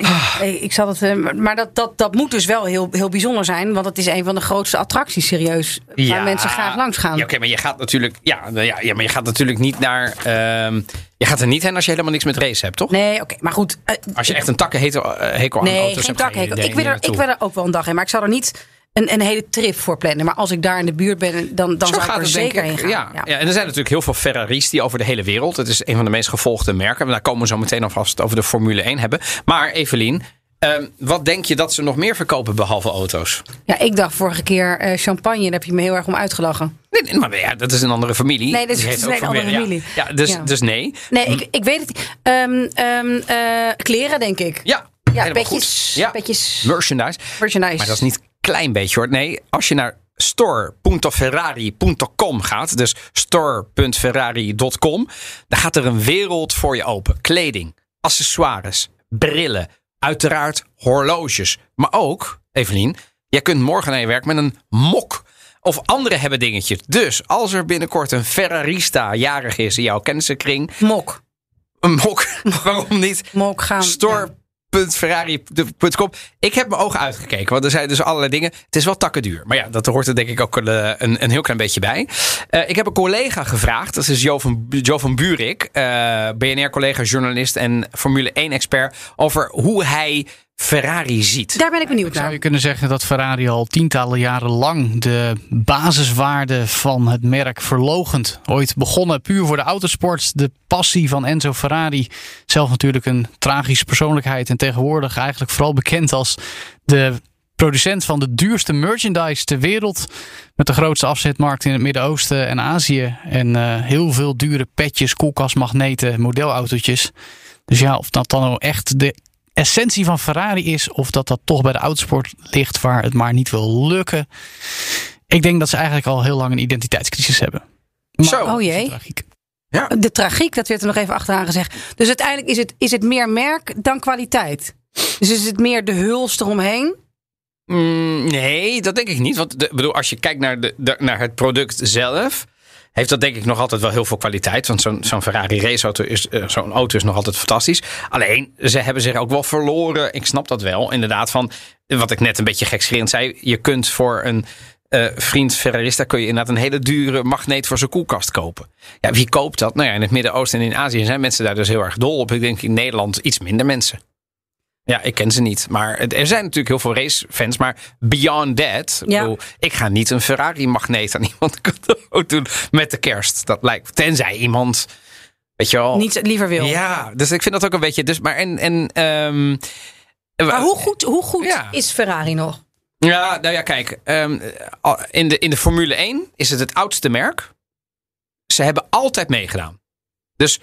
Nee, ik zal het. eh, maar dat, dat, dat moet dus wel heel, heel bijzonder zijn. Want het is een van de grootste attracties, serieus. Waar mensen graag langs gaan. Ja, oké, maar je gaat natuurlijk... Ja, nou ja, ja, maar je gaat natuurlijk niet naar... ehm, je gaat er niet heen als je helemaal niks met race hebt, toch? Nee, oké. maar goed. eh, Als je echt een takkenhekel eh, hekel aan nee, auto's geen hebt, Ik wil, er, ik wil er ook wel een dag heen. Maar ik zal er niet een, een hele trip voor plannen. Maar als ik daar in de buurt ben, dan, dan Zo zou ik er zeker ik. heen gaan. Ja, ja. en er zijn natuurlijk heel veel Ferraris die over de hele wereld. Het is een van de meest gevolgde merken. Daar komen we zo meteen alvast over de Formule 1 hebben. Maar Evelien, ehm, wat denk je dat ze nog meer verkopen behalve auto's? Ja, ik dacht vorige keer eh, champagne. Daar heb je me heel erg om uitgelachen. Nee, nee, maar ja, dat is een andere familie. Nee, dat is- een andere familie. Ja, ja, dus, Ja. dus nee. Nee, ik, ik weet het niet. Ehm, ehm, eh, kleren, denk ik. Ja, Ja, petjes. Ja. petjes. Merchandise. Merchandise. Maar dat is niet klein beetje hoor. Nee, als je naar store.ferrari.com gaat, dus store.ferrari.com, dan gaat er een wereld voor je open. Kleding, accessoires, brillen, uiteraard horloges. Maar ook, Evelien, jij kunt morgen naar je werk met een mok. Of anderen hebben dingetjes. Dus als er binnenkort een Ferrarista jarig is in jouw kennissenkring, Mok. een mok, <laughs> waarom niet? Mok gaan. Store.ferrari.com. Ik heb mijn ogen uitgekeken, want er zijn dus allerlei dingen. Het is wel takkenduur. Maar ja, dat hoort er denk ik ook een, eh, een, een heel klein beetje bij. Eh, ik heb een collega gevraagd. Dat is Jo van, Jo van Buurik. eh, BNR-collega, journalist en Formule 1-expert. Over hoe hij Ferrari ziet. Daar ben ik benieuwd Zou naar. je kunnen zeggen dat Ferrari al tientallen jaren lang de basiswaarde van het merk verlogent. Ooit begonnen puur voor de autosport. De passie van Enzo Ferrari. Zelf natuurlijk een tragische persoonlijkheid. En tegenwoordig eigenlijk vooral bekend als de producent van de duurste merchandise ter wereld. Met de grootste afzetmarkt in het Midden-Oosten en Azië. En eh, heel veel dure petjes, koelkastmagneten, modelautootjes. Dus ja, of dat dan nou echt de essentie van Ferrari is, of dat dat toch bij de autosport ligt waar het maar niet wil lukken. Ik denk dat ze eigenlijk al heel lang een identiteitscrisis hebben. Maar Zo. Oh jee. tragiek. De tragiek, dat werd er nog even achteraan gezegd. Dus uiteindelijk is het, is het meer merk dan kwaliteit. Dus is het meer de huls eromheen? Mm, nee, dat denk ik niet. Want de, ik bedoel, als je kijkt naar, de, de- naar het product zelf. Heeft dat denk ik nog altijd wel heel veel kwaliteit. Want zo'n Ferrari raceauto is, eh, zo'n auto is nog altijd fantastisch. Alleen, ze hebben zich ook wel verloren. Ik snap dat wel. Inderdaad, van wat ik net een beetje gekscherend zei. Je kunt voor een eh, vriend Ferrarista kun je inderdaad een hele dure magneet voor zijn koelkast kopen. Ja, wie koopt dat? Nou ja, in het Midden-Oosten en in Azië zijn mensen daar dus heel erg dol op. Ik denk in Nederland iets minder mensen. Ja, ik ken ze niet. Maar er zijn natuurlijk heel veel racefans. Maar beyond that, ik, Ja. bedoel, ik ga niet een Ferrari-magneet aan iemand <laughs> cadeau doen met de kerst. Dat lijkt, tenzij iemand, weet je wel. Niet liever wil. Ja, dus ik vind dat ook een beetje. Dus, maar en, en ehm, Maar hoe goed, hoe goed Ja. is Ferrari nog? ja, nou ja, kijk. ehm, in, de, in de Formule 1 is het het oudste merk. Ze hebben altijd meegedaan. Dus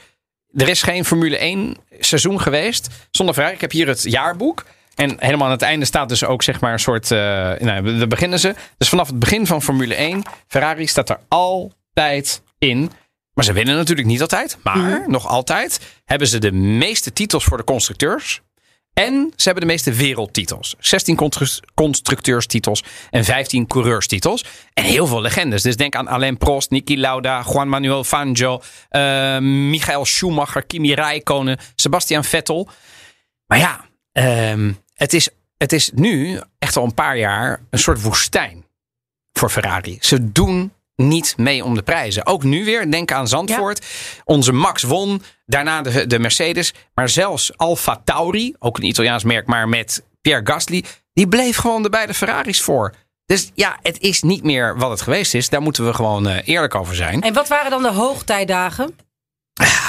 er is geen Formule 1 seizoen geweest zonder Ferrari. Ik heb hier het jaarboek. En helemaal aan het einde staat dus ook zeg maar een soort... eh nou, daar beginnen ze. Dus vanaf het begin van Formule 1, Ferrari staat er altijd in. Maar ze winnen natuurlijk niet altijd. Maar nog altijd hebben ze de meeste titels voor de constructeurs. En ze hebben de meeste wereldtitels. 16 constru- constructeurstitels en 15 coureurstitels. En heel veel legendes. Dus denk aan Alain Prost, Niki Lauda, Juan Manuel Fangio, eh, Michael Schumacher, Kimi Räikkönen, Sebastian Vettel. Maar ja, ehm, het, is, het is nu echt al een paar jaar een soort woestijn voor Ferrari. Ze doen niet mee om de prijzen. Ook nu weer, denk aan Zandvoort. Onze Max won, daarna de, de Mercedes. Maar zelfs Alfa Tauri, ook een Italiaans merk, maar met Pierre Gasly, die bleef gewoon de beide Ferraris voor. Dus ja, het is niet meer wat het geweest is. Daar moeten we gewoon eh, eerlijk over zijn. En wat waren dan de hoogtijdagen?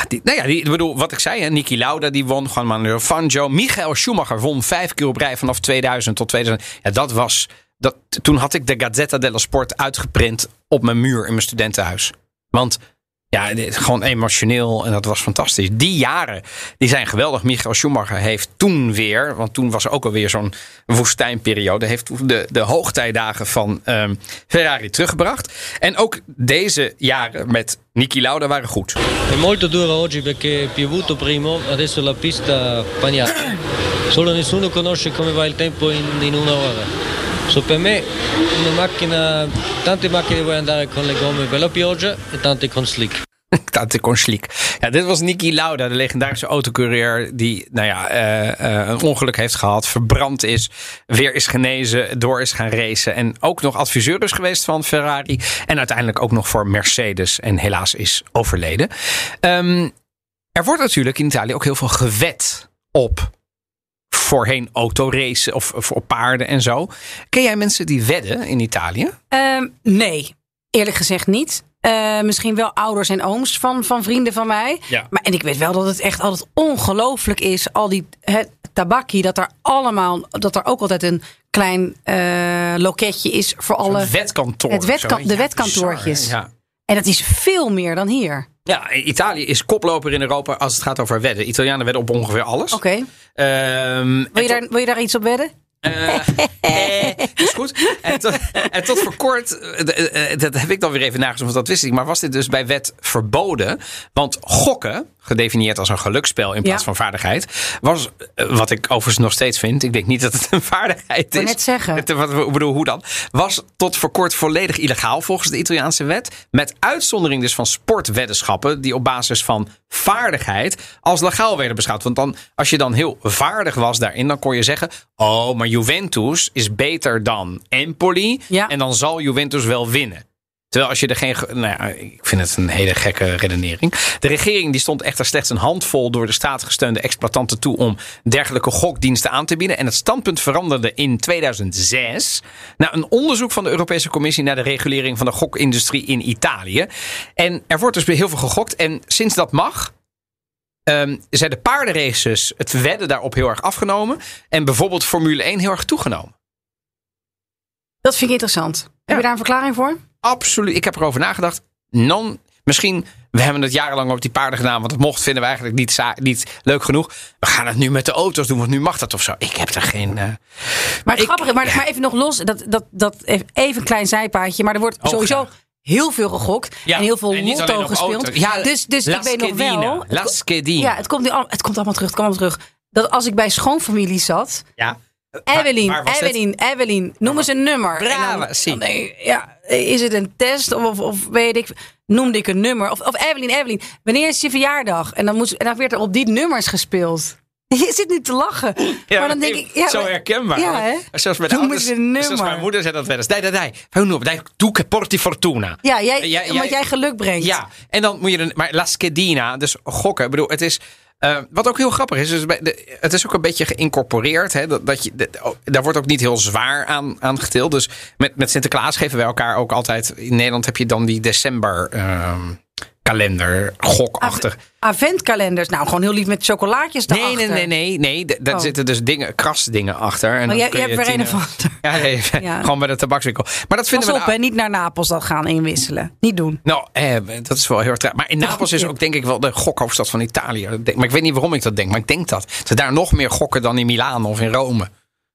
Die, nou ja, die, ik bedoel, wat ik zei, hè, Niki Lauda die won, Juan Manuel Fangio. Michael Schumacher won vijf keer op rij vanaf 2000 tot 2000. Ja, dat was, dat, toen had ik de Gazzetta dello Sport uitgeprint op mijn muur in mijn studentenhuis. Want ja, gewoon emotioneel en dat was fantastisch. Die jaren, die zijn geweldig. Michael Schumacher heeft toen weer, want toen was er ook alweer zo'n woestijnperiode, heeft de, de hoogtijdagen van ehm, Ferrari teruggebracht. En ook deze jaren met Niki Lauda waren goed. È molto duro oggi perché piovuto primo, adesso la pista bagnata. Solo nessuno conosce come va il tempo in, in una ora. So per me una macchina, tante macchine vuoi andare con le gomme per la pioggia e tante con slick. <laughs> Tante Consliek. Ja, dit was Niki Lauda, de legendarische autocoureur. Die nou ja, eh, eh, een ongeluk heeft gehad, verbrand is, weer is genezen, door is gaan racen. En ook nog adviseur is geweest van Ferrari. En uiteindelijk ook nog voor Mercedes. En helaas is overleden. Ehm, er wordt natuurlijk in Italië ook heel veel gewet op voorheen autoracen of, of op paarden en zo. Ken jij mensen die wedden in Italië? Ehm, nee, eerlijk gezegd niet. Eh, misschien wel ouders en ooms van, van vrienden van mij. Ja. Maar, en ik weet wel dat het echt altijd ongelooflijk is. Al die het tabakkie, dat er allemaal, dat er ook altijd een klein eh, loketje is voor alle. Een wetkantoor. Het zo. de wetkantoortjes. bizar? Ja. En dat is veel meer dan hier. Ja, Italië is koploper in Europa als het gaat over wedden. Italianen wedden op ongeveer alles. Oké. Ehm, Wil, je daar- wil je daar iets op wedden? eh, is goed. En tot, en tot voor kort, eh, dat heb ik dan weer even nagezocht, want dat wist ik. Maar was dit dus bij wet verboden? Want gokken, gedefinieerd als een geluksspel in plaats Ja. van vaardigheid, was eh, wat ik overigens nog steeds vind. Ik denk niet dat het een <laughs> vaardigheid wou is. net zeggen. Het- wat- Ik bedoel, hoe dan? Was tot voor kort volledig illegaal volgens de Italiaanse wet. Met uitzondering dus van sportweddenschappen die op basis van vaardigheid als legaal werden beschouwd. Want dan, als je dan heel vaardig was daarin, dan kon je zeggen: Oh, maar Juventus is beter dan Empoli. Ja. En dan zal Juventus wel winnen. Terwijl als je er geen. ge- Nou ja, ik vind het een hele gekke redenering. De regering die stond echter slechts een handvol door de staat gesteunde exploitanten toe om dergelijke gokdiensten aan te bieden. En het standpunt veranderde in 2006 na een onderzoek van de Europese Commissie naar de regulering van de gokindustrie in Italië. En er wordt dus weer heel veel gegokt. En sinds dat mag, ehm, zijn de paardenraces, het wedden daarop heel erg afgenomen. En bijvoorbeeld Formule 1 heel erg toegenomen. Dat vind ik interessant. Heb je daar een verklaring voor? Absoluut. Ik heb erover nagedacht. Non, misschien, we hebben het jarenlang op die paarden gedaan. Want het mocht vinden we eigenlijk niet, niet leuk genoeg. We gaan het nu met de auto's doen, want nu mag dat of zo. Ik heb er geen... eh, Maar het ik- grappige, maar, maar even nog los, dat, dat, dat, even een klein zijpaadje. Maar er wordt Oh, sowieso heel veel gegokt Ja, en heel veel en lotto gespeeld. Ja, dus dus ik weet nog wel. het. Ja, het komt, nu al- het komt allemaal terug. Het komt allemaal terug. Dat als ik bij schoonfamilie zat, Ja. Evelien, waar? Evelien, Evelien, noem eens een nummer. Brava, zie. ik, ja, is het een test of, of, weet ik, noemde ik een nummer. Of, of Evelien, Evelien, wanneer is je verjaardag? En dan, moest, en dan werd er op die nummers gespeeld. <laughs> Je zit niet te lachen. maar dan denk ik, ja, zo herkenbaar. Ja? Zelfs Noem ouders, eens een nummer. Zoals mijn moeder zei dat wel eens. Dai, dai. Fai un numero, dai, tu che porti fortuna. Ja, jij, Ja, omdat jij geluk brengt. Ja, en dan moet je... een- Maar La Schedina, dus gokken. Ik bedoel, het is... eh, wat ook heel grappig is, is de, het is ook een beetje geïncorporeerd. Hè, dat, dat je, oh, daar wordt ook niet heel zwaar aan, aan getild. Dus met, met Sinterklaas geven wij elkaar ook altijd... In Nederland heb je dan die december ehm, kalender, gokachtig. Adventkalenders, nou gewoon heel lief met chocolaatjes Nee, nee, nee, nee. nee. Daar Oh. zitten dus dingen, krasdingen achter. En Maar dan jij, jij hebt je weer een ander. <laughs> Ja, nee, <laughs> Ja. gewoon bij de tabakswinkel. Maar dat vinden Pas we op, nou- hè, niet naar Napels dat gaan inwisselen. Niet doen. Nou, eh, dat is wel heel erg traag. Maar in Napels is ook denk ik wel de gokhoofdstad van Italië. Maar ik weet niet waarom ik dat denk. Maar ik denk dat. Ze daar nog meer gokken dan in Milaan of in Rome.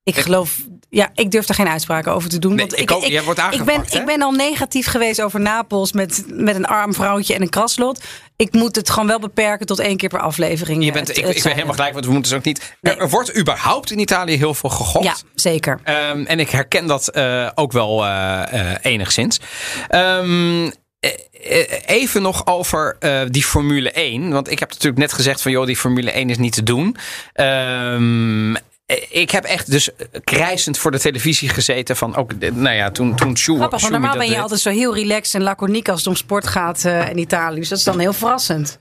Ik geloof, ja, ik durf er geen uitspraken over te doen. Nee, want ik wordt ik aangepakt, ben, hè? ik ben al negatief geweest over Napels met, met een arm vrouwtje en een kraslot. Ik moet het gewoon wel beperken tot één keer per aflevering. Je eh, bent, het- ik, het ik ben helemaal gelijk, want we moeten dus ook niet... Nee. Er, wordt überhaupt in Italië heel veel gegokt. Ja, zeker. Ehm, en ik herken dat eh, ook wel eh, enigszins. Ehm, eh, eh, even nog over die Formule 1. Want ik heb natuurlijk net gezegd van... joh, die Formule 1 is niet te doen. Ehm, eh, ik heb echt dus krijsend voor de televisie gezeten van ook, eh, nou ja, toen, toen Grappig, want Schumi normaal dat ben je deed. altijd zo heel relaxed en laconiek als het om sport gaat eh, in Italië. Dus dat is dan heel verrassend.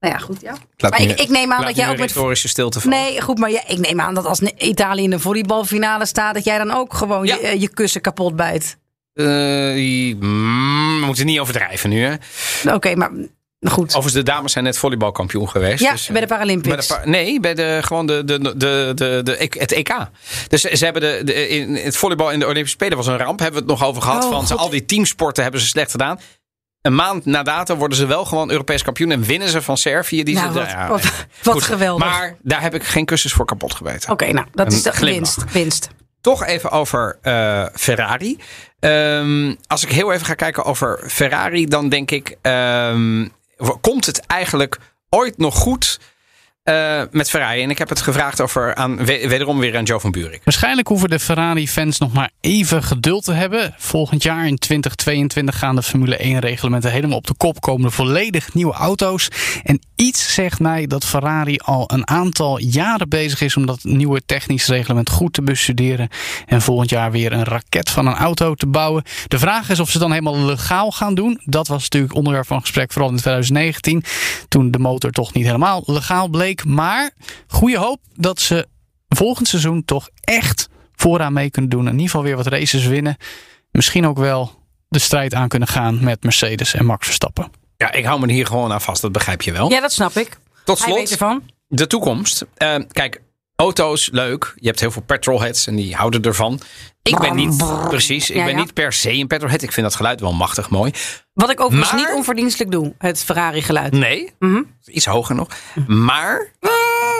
Nou ja, goed, ja. Laat Maar ik, ik neem aan dat jij ook met retorische stilte vallen. Nee, goed, maar ja, ik neem aan dat als Italië in de volleybalfinale staat, dat jij dan ook gewoon Ja. je, eh, je kussen kapot bijt. Eh, mm, we moeten niet overdrijven nu, hè? Oké, maar nou goed. Overigens, de dames zijn net volleybalkampioen geweest. ja, dus, bij de Paralympics. Bij de pa- nee, bij de, gewoon de, de, de, de, de, het EK. Dus ze hebben de, de, in het volleybal in de Olympische Spelen was een ramp. Hebben we het nog over gehad. Oh, van ze, God. al die teamsporten hebben ze slecht gedaan. Een maand na dato worden ze wel gewoon Europees kampioen. En winnen ze van Servië. Die Nou, ze, wat- ja, wat- ja. wat Goed, geweldig. Maar daar heb ik geen kussens voor kapot gebeten. Oké, nou, dat Een is de glimlach. winst. winst. Toch even over eh, Ferrari. Ehm, als ik heel even ga kijken over Ferrari, dan denk ik: ehm, komt het eigenlijk ooit nog goed eh, met Ferrari? En ik heb het gevraagd over aan, we- wederom weer aan Joe van Buurik. Waarschijnlijk hoeven de Ferrari-fans nog maar even geduld te hebben. Volgend jaar in 2022 gaan de Formule 1-reglementen helemaal op de kop. Komen er volledig nieuwe auto's. En iets zegt mij dat Ferrari al een aantal jaren bezig is om dat nieuwe technisch reglement goed te bestuderen. En volgend jaar weer een raket van een auto te bouwen. De vraag is of ze dan helemaal legaal gaan doen. Dat was natuurlijk onderwerp van gesprek, vooral in 2019. Toen de motor toch niet helemaal legaal Maar goede hoop dat ze volgend seizoen toch echt vooraan mee kunnen doen. In ieder geval weer wat races winnen. Misschien ook wel de strijd aan kunnen gaan met Mercedes en Max Verstappen. Ja, ik hou me hier gewoon aan vast, dat begrijp je wel. Ja, dat snap ik. Tot Hij weet slot, ervan. de toekomst. Eh, kijk, auto's, leuk. Je hebt heel veel petrolheads en die houden ervan. Ik ben niet, precies, ik Ja, ben ja. niet per se een petrolhead. Ik vind dat geluid wel machtig mooi. Wat ik overigens Maar- niet onverdienstelijk doe, het Ferrari geluid. Nee, Mhm. iets hoger nog. Maar.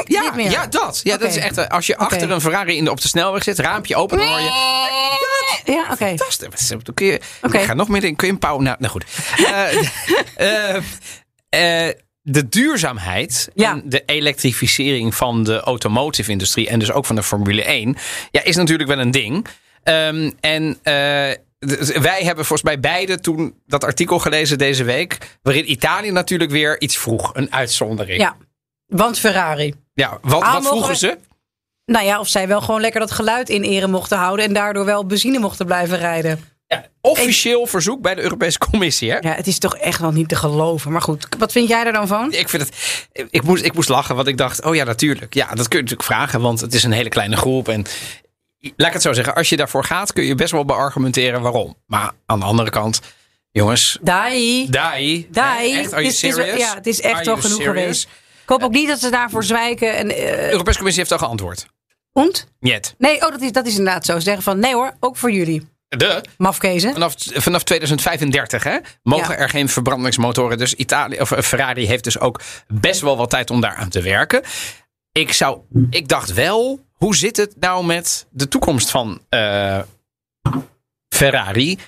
ja, Niet meer. ja, dat. Ja, dat is echt. eh, Als je achter een Ferrari in de, op de snelweg zit, raampje open, dan hoor je. Ja, oké. Fantastisch. Dan kun je. Oké. Ik ga nog meer in. Kun je een pauw. Nou, nou goed. Eh, <laughs> eh, eh, de duurzaamheid Ja. en de elektrificering van de automotive industrie en dus ook van de Formule 1 ja, is natuurlijk wel een ding. Ehm, en eh, wij hebben volgens mij beide toen dat artikel gelezen deze week, waarin Italië natuurlijk weer iets vroeg, een uitzondering. Ja, want Ferrari. Ja, wat, Ah, wat vroegen we- ze? Nou ja, of zij wel gewoon lekker dat geluid in ere mochten houden en daardoor wel benzine mochten blijven rijden. Ja, officieel verzoek bij de Europese Commissie. Hè? Ja, het is toch echt wel niet te geloven. Maar goed, wat vind jij er dan van? Ik, vind het, ik, moest, ik moest lachen, want ik dacht, oh ja, natuurlijk. Ja, dat kun je natuurlijk vragen, want het is een hele kleine groep. En laat ik het zo zeggen, als je daarvoor gaat, kun je best wel beargumenteren waarom. Maar aan de andere kant, jongens, Dai. Dai. Dai. Echt, are is- het is- serious? ja, het is echt Are you genoeg serious? geweest. Ik hoop ook niet dat ze daarvoor zwijken. En, De eh Europese Commissie heeft al geantwoord. und? Niet. Nee, oh, dat is, dat is inderdaad zo. Ze zeggen van, nee hoor, ook voor jullie. De. Mafkezen. Vanaf, vanaf 2035 hè, mogen Ja. er geen verbrandingsmotoren. Dus Italië, of eh, Ferrari heeft dus ook best wel wat tijd om daar aan te werken. Ik, zou, ik dacht wel, hoe zit het nou met de toekomst van eh, Ferrari?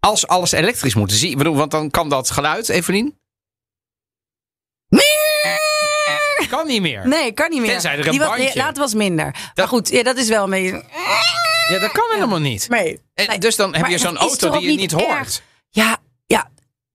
Als alles elektrisch moet. Zie, ik bedoel, want dan kan dat geluid, Evelien. kan niet meer. Nee, kan niet meer. Tenzij er een Die was, bandje- nee, laat was minder. Maar goed, ja, dat is wel een beetje... Ja, dat kan helemaal niet. Nee. En Nee. dus dan heb Maar je zo'n auto die je niet niet hoort. ja.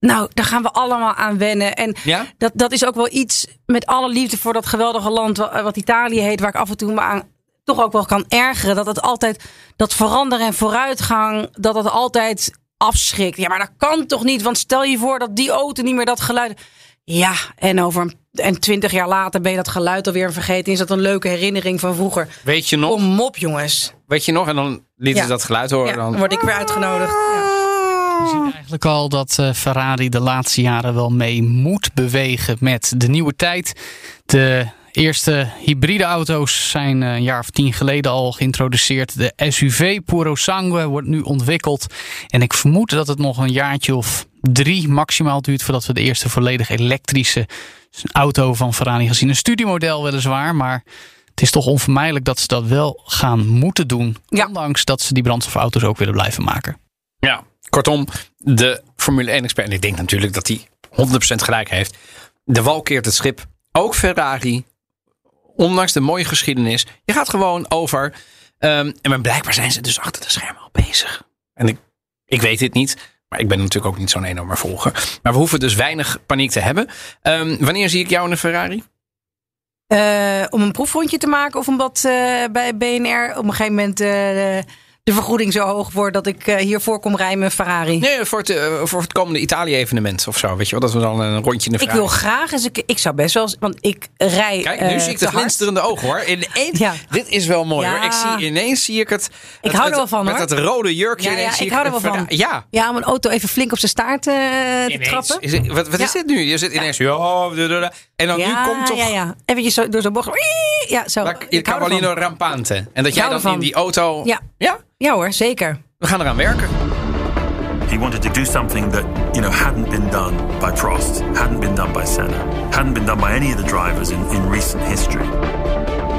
Nou, daar gaan we allemaal aan wennen. En Ja? dat, dat is ook wel iets met alle liefde voor dat geweldige land wa- wat Italië heet, waar ik af en toe me aan toch ook wel kan ergeren. Dat het altijd, dat veranderen en vooruitgang, dat het altijd afschrikt. Ja, maar dat kan toch niet? Want stel je voor dat die auto niet meer dat geluid. Ja, en over een, en twintig jaar later ben je dat geluid alweer vergeten. Is dat een leuke herinnering van vroeger? Weet je nog? Kom op, jongens. Weet je nog? En dan lieten Ja. ze dat geluid horen. Ja, dan word ik weer uitgenodigd. Ja. Je ziet eigenlijk al dat eh, Ferrari de laatste jaren wel mee moet bewegen met de nieuwe tijd. De eerste hybride auto's zijn eh, een jaar of tien geleden al geïntroduceerd. De SUV Puro Sangue wordt nu ontwikkeld. En ik vermoed dat het nog een jaartje of drie maximaal duurt voordat we de eerste volledig elektrische auto van Ferrari gaan zien. Een studiemodel weliswaar, maar het is toch onvermijdelijk dat ze dat wel gaan moeten doen. Ja. Ondanks dat ze die brandstofauto's ook willen blijven maken. Ja, kortom, de Formule 1-expert, en ik denk natuurlijk dat hij 100% gelijk heeft. De wal keert het schip. Ook Ferrari, ondanks de mooie geschiedenis. Je gaat gewoon over. ehm, en blijkbaar zijn ze dus achter de schermen al bezig. En ik, ik weet dit niet. Maar ik ben natuurlijk ook niet zo'n enorme volger. Maar we hoeven dus weinig paniek te hebben. Ehm, wanneer zie ik jou in een Ferrari? Eh, om een proefrondje te maken of omdat eh, bij BNR op een gegeven moment eh, de vergoeding zo hoog wordt dat ik eh, hiervoor kom rijden met Ferrari. Nee, voor het, eh, voor het komende Italië-evenement of zo. Weet je wel, dat we dan een rondje in de ik Ferrari. wil graag eens, ik, ik zou best wel, eens- want ik rij. Kijk, nu eh, zie ik de glinsterende ogen hoor. Ineens, Ja. Dit is wel mooi Ja. hoor. Ik zie ineens zie ik het. Ik het- hou er wel van, Met hoor. dat rode jurkje. Ja, ik hou er wel van. Ja. Ja, om een auto even flink op zijn staart eh, te trappen. Is het- wat wat is dit nu? Je zit ineens. Ja, en dan nu komt toch. ja, ja. Eventjes zo, door zo'n bocht. Ja, zo. La- Ik Il Rampante. En dat jij dan in die auto. Ja. ja, Ja hoor, zeker. we gaan eraan werken. He wanted to do something that, you know, hadn't been done by Prost, hadn't been done by Senna, hadn't been done by any of the drivers in, in recent history.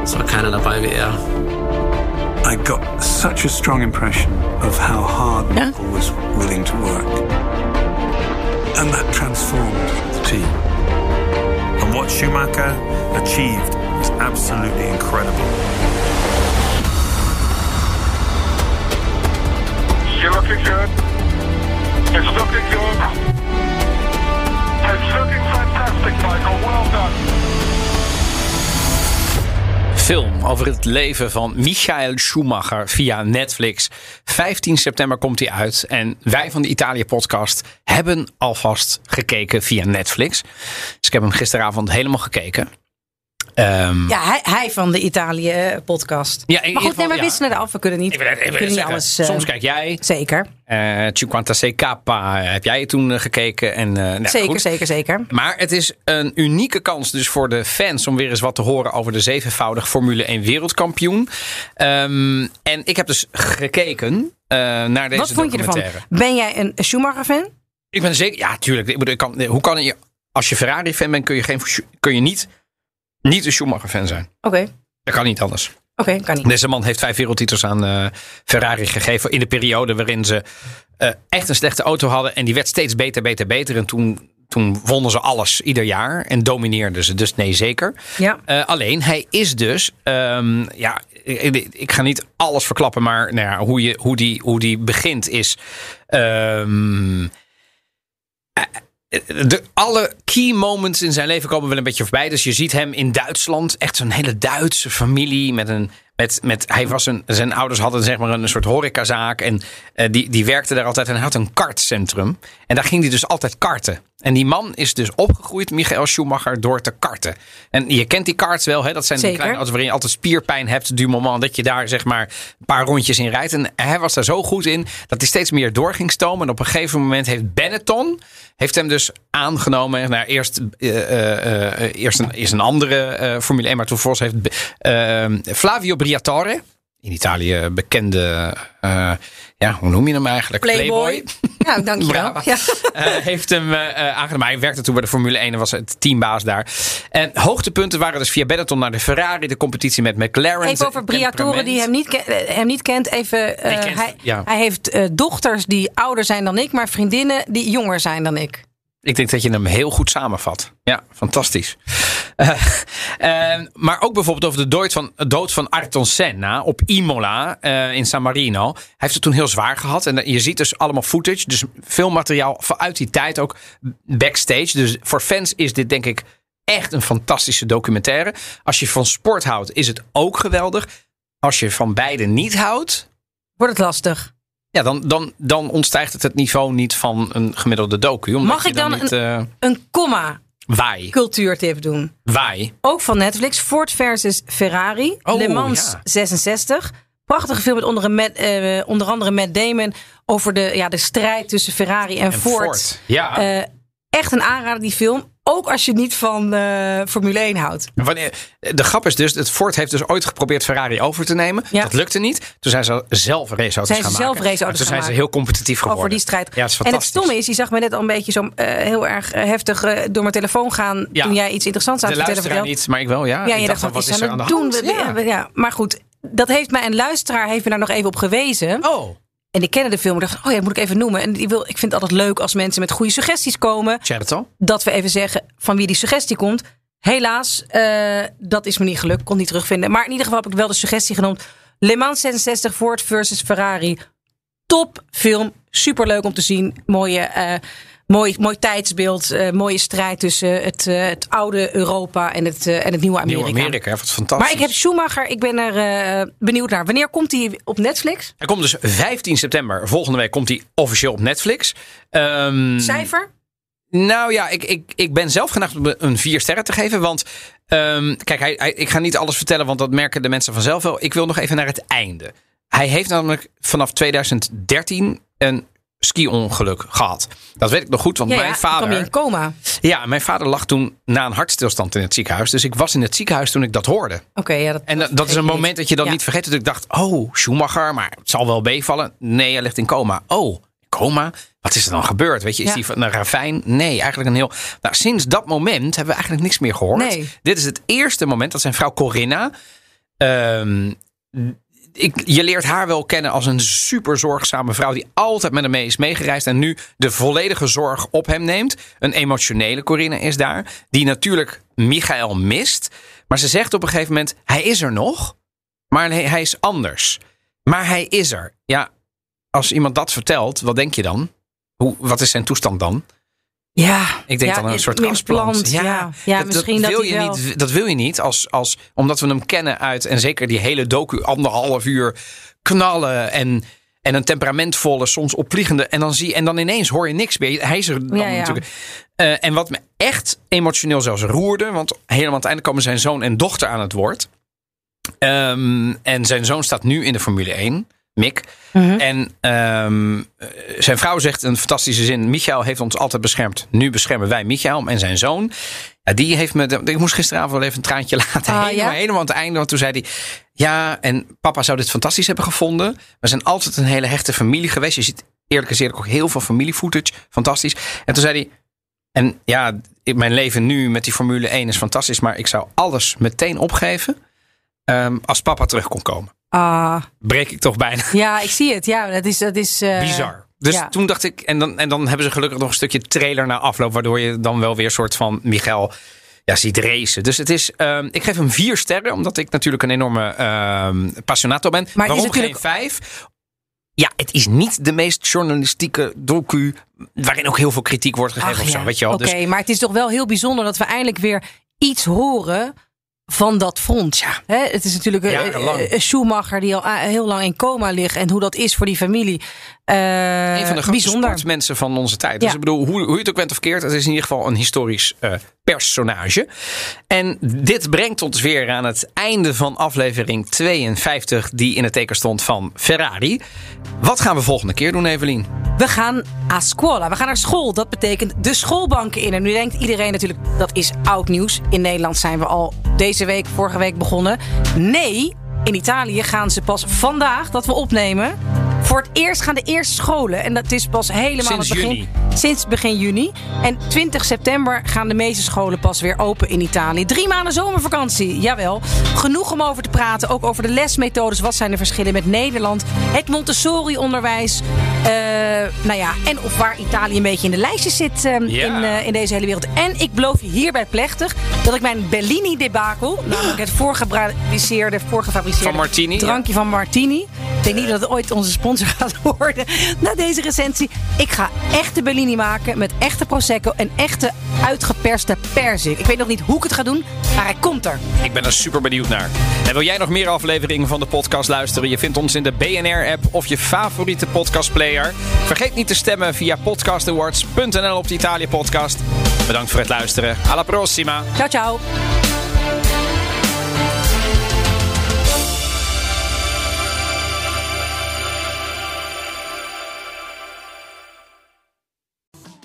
Es war keiner dabei wie er. I got such a strong impression of how hard Yeah. Michael was willing to work. And that transformed the team. And what Schumacher achieved was absolutely incredible. You're looking good. It's looking fantastic, Michael. Well done. Film over het leven van Michael Schumacher via Netflix. 15 september komt hij uit. En wij van de Italië-podcast hebben alvast gekeken via Netflix. Dus ik heb hem gisteravond helemaal gekeken. Ehm, Ja, hij, hij van de Italië-podcast. Ja, in ieder maar goed, nee, we ja. wisselen eraf. We kunnen niet, we kunnen niet alles... eh, soms kijk jij. Zeker, eh 56k heb jij toen eh, gekeken. En, eh, nou, zeker, goed. zeker, zeker. Maar het is een unieke kans dus voor de fans om weer eens wat te horen over de zevenvoudig Formule 1 wereldkampioen. Ehm, en ik heb dus gekeken eh, naar deze Wat vond je ervan? Ben jij een Schumacher-fan? Ik ben zeker, ja, tuurlijk. Ik bedoel, ik kan, hoe kan je, als je Ferrari-fan bent, kun je, geen, kun je niet, niet een Schumacher-fan zijn. Oké, Dat kan niet anders. oké, kan niet. Deze man heeft vijf wereldtitels aan eh, Ferrari gegeven. In de periode waarin ze eh, echt een slechte auto hadden. En die werd steeds beter, beter, beter. En toen, toen wonnen ze alles ieder jaar. En domineerden ze. Dus nee, zeker. Ja. Eh, alleen, hij is dus. ehm, ja, ik, ik ga niet alles verklappen. Maar nou ja, hoe, je, hoe, die, hoe die begint is. ehm, de, alle key moments in zijn leven komen wel een beetje voorbij. Dus je ziet hem in Duitsland. Echt zo'n hele Duitse familie. Met een, met, met, hij was een, zijn ouders hadden zeg maar een soort horecazaak. En eh, die, die werkte daar altijd. En hij had een kartcentrum. En daar ging hij dus altijd karten. En die man is dus opgegroeid, Michael Schumacher, door te karten. En je kent die karts wel. Hè? Dat zijn die Zeker. kleine auto's waarin je altijd spierpijn hebt. Du moment dat je daar zeg maar een paar rondjes in rijdt. En hij was daar zo goed in dat hij steeds meer door ging stomen. En op een gegeven moment heeft Benetton heeft hem dus aangenomen. Nou, eerst, eh, eh, eh, eerst, een, eerst een andere Formule 1, maar toen volgens heeft Flavio Briatore, in Italië bekende, eh, ja, hoe noem je hem eigenlijk? Playboy. Ja, dankjewel. <laughs> Ja. Eh, heeft hem eh, eh, aangenomen. Hij werkte toen bij de Formule 1 en was het teambaas daar. En hoogtepunten waren dus via Benetton naar de Ferrari, de competitie met McLaren. Even over Briatore, die hem niet, hem niet kent. Even, kent- hij, ja. hij heeft dochters die ouder zijn dan ik, maar vriendinnen die jonger zijn dan ik. Ik denk dat je hem heel goed samenvat. Ja, fantastisch. Eh, <laughs> eh, maar ook bijvoorbeeld over de dood van, dood van Ayrton Senna op Imola eh, in San Marino. Hij heeft het toen heel zwaar gehad. En je ziet dus allemaal footage. Dus veel materiaal vanuit die tijd ook backstage. Dus voor fans is dit denk ik echt een fantastische documentaire. Als je van sport houdt, is het ook geweldig. Als je van beide niet houdt, Wordt het lastig. Ja, dan, dan, dan ontstijgt het het niveau niet van een gemiddelde docu. Omdat Mag ik dan niet, eh Een komma waai, cultuurtip doen. waai. Ook van Netflix. Ford versus Ferrari. Oh, Le Mans ja. 66. Prachtige film met onder, Matt, eh, onder andere Matt Damon. Over de, ja, de strijd tussen Ferrari en, En Ford. Ford, ja. Eh, echt een aanrader die film. Ook als je niet van eh, Formule 1 houdt. Wanneer, de grap is dus, het Ford heeft dus ooit geprobeerd Ferrari over te nemen. Ja. Dat lukte niet. Toen zijn ze zelf raceauto's Zijn gaan ze maken. zelf raceauto's En Toen gaan zijn ze heel competitief geworden. Over die strijd. Ja, het is en het stomme is, je zag me net al een beetje zo eh, heel erg eh, heftig door mijn telefoon gaan. Ja. Toen jij iets interessants aan het vertellen vertelde. niet, maar ik wel, ja. Ja, ik je dacht, wat is er aan de doen? hand? Ja. Ja, maar goed, dat heeft mij een luisteraar heeft me daar nog even op gewezen. Oh, En ik kende de film. Ik dacht, oh ja, moet ik even noemen. En die wil, ik vind het altijd leuk als mensen met goede suggesties komen. Dat we even zeggen van wie die suggestie komt. Helaas, eh, dat is me niet gelukt. Kon niet terugvinden. Maar in ieder geval heb ik wel de suggestie genoemd. Le Mans 66 Ford versus Ferrari. Top film. Superleuk om te zien. Mooie, eh, mooi, mooi tijdsbeeld. eh, mooie strijd tussen het, eh, het oude Europa en het, en het nieuwe Amerika. Nieuw Amerika, wat fantastisch. Maar ik heb Schumacher. Ik ben er benieuwd naar. Wanneer komt hij op Netflix? Hij komt dus 15 september. Volgende week komt hij officieel op Netflix. Ehm, Cijfer? Nou ja, ik, ik, ik ben zelf geneigd om een vier sterren te geven. Want ehm, kijk, hij, hij- ik ga niet alles vertellen, want dat merken de mensen vanzelf wel. Ik wil nog even naar het einde. Hij heeft namelijk vanaf 2013 een ski-ongeluk gehad. Dat weet ik nog goed, want Ja, mijn ja, dan kwam je vader. in coma. Ja, mijn vader lag toen na een hartstilstand in het ziekenhuis. Dus ik was in het ziekenhuis toen ik dat hoorde. Oké, ja, dat, En dat, dat is een moment dat je dan niet vergeet. Dat ik dacht, oh, Schumacher, maar het zal wel meevallen. Nee, hij ligt in coma. Oh, coma? Wat is er dan gebeurd? Weet je, is die van een ravijn? Nee, eigenlijk een heel... Nou, sinds dat moment hebben we eigenlijk niks meer gehoord. Nee. Dit is het eerste moment dat zijn vrouw Corinna... ehm, ik, je leert haar wel kennen als een super zorgzame vrouw die altijd met hem mee is meegereisd en nu de volledige zorg op hem neemt. Een emotionele Corinne is daar, die natuurlijk Michael mist. Maar ze zegt op een gegeven moment: hij is er nog, maar hij, hij is anders. Maar hij is er. Ja, als iemand dat vertelt, wat denk je dan? Hoe, wat is zijn toestand dan? Ja, Ik denk ja, dan een soort in kastplant. plant, Ja, ja, misschien dat, wil je wel. niet. Dat wil je niet, als, als, omdat we hem kennen uit en zeker die hele docu anderhalf uur knallen en en een temperamentvolle, soms opvliegende en dan zie en dan ineens hoor je niks meer. Hij is er dan natuurlijk. Eh, en wat me echt emotioneel zelfs roerde, want helemaal aan het einde komen zijn zoon en dochter aan het woord. Ehm, en zijn zoon staat nu in de Formule 1, Mick. Mhm. En ehm, eh, zijn vrouw zegt een fantastische zin. Michael heeft ons altijd beschermd. Nu beschermen wij Michael en zijn zoon. Ja, die heeft me. Ik moest gisteravond wel even een traantje <laughs> laten. Ah, helemaal, ja? helemaal aan het einde. Want toen zei hij. Ja, en papa zou dit fantastisch hebben gevonden. We zijn altijd een hele hechte familie geweest. Je ziet eerlijk gezegd ook heel veel familiefootage. Fantastisch. En toen zei hij. En ja, mijn leven nu met die Formule 1 is fantastisch. Maar ik zou alles meteen opgeven. ehm, als papa terug kon komen. Ah, Breek ik toch bijna. ja, ik zie het. Ja, dat is. Dat is eh, Bizar. Dus ja. toen dacht ik, en dan, en dan hebben ze gelukkig nog een stukje trailer na afloop, waardoor je dan wel weer een soort van Michael ja, ziet racen. Dus het is, ehm, ik geef hem vier sterren, omdat ik natuurlijk een enorme ehm passionato ben. Maar het is Waarom natuurlijk- geen vijf? Ja, het is niet de meest journalistieke docu, waarin ook heel veel kritiek wordt gegeven Ach of zo, ja, weet je wel. Oké, Dus maar het is toch wel heel bijzonder dat we eindelijk weer iets horen van dat front. Ja. Hè, het is natuurlijk een- een, Schumacher die al heel lang in coma ligt. En hoe dat is voor die familie. Eh, een van de grootste bijzonder. sportmensen van onze tijd. Dus ik bedoel, hoe, hoe je het ook bent of keert, het is in ieder geval een historisch eh, personage. En dit brengt ons weer aan het einde van aflevering 52, die in het teken stond van Ferrari. Wat gaan we volgende keer doen, Evelien? We gaan a scuola. We gaan naar school. Dat betekent de schoolbanken in. En nu denkt iedereen natuurlijk, dat is oud nieuws. In Nederland zijn we al deze week, vorige week begonnen. Nee, in Italië gaan ze pas vandaag, dat we opnemen... Voor het eerst gaan de eerste scholen. En dat is pas helemaal Sinds het begin. juni. Sinds begin juni. En 20 september gaan de meeste scholen pas weer open in Italië. Drie maanden zomervakantie, jawel. Genoeg om over te praten, ook over de lesmethodes. Wat zijn de verschillen met Nederland? Het Montessori-onderwijs. Eh, nou ja, en of waar Italië een beetje in de lijstjes zit eh, Ja. in, eh, in deze hele wereld. En ik beloof je hierbij plechtig dat ik mijn Bellini debakel, <gasps> namelijk het voorgefabriceerde, voorgefabriceerde Van Martini, drankje van Martini. Ik denk niet dat het ooit onze sponsor <laughs> gaat worden na deze recensie. Ik ga echte Bellini maken met echte Prosecco en echte uitgeperste perzik. Ik weet nog niet hoe ik het ga doen, maar hij komt er. Ik ben er super benieuwd naar. En wil jij nog meer afleveringen van de podcast luisteren? Je vindt ons in de BNR-app of je favoriete podcastplayer. Vergeet niet te stemmen via podcastawards.nl op de Italië podcast. Bedankt voor het luisteren. Alla prossima. Ciao, ciao.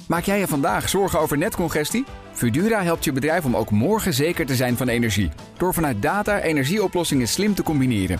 Maak jij je vandaag zorgen over netcongestie? Fudura helpt je bedrijf om ook morgen zeker te zijn van energie. Door vanuit data energieoplossingen slim te combineren.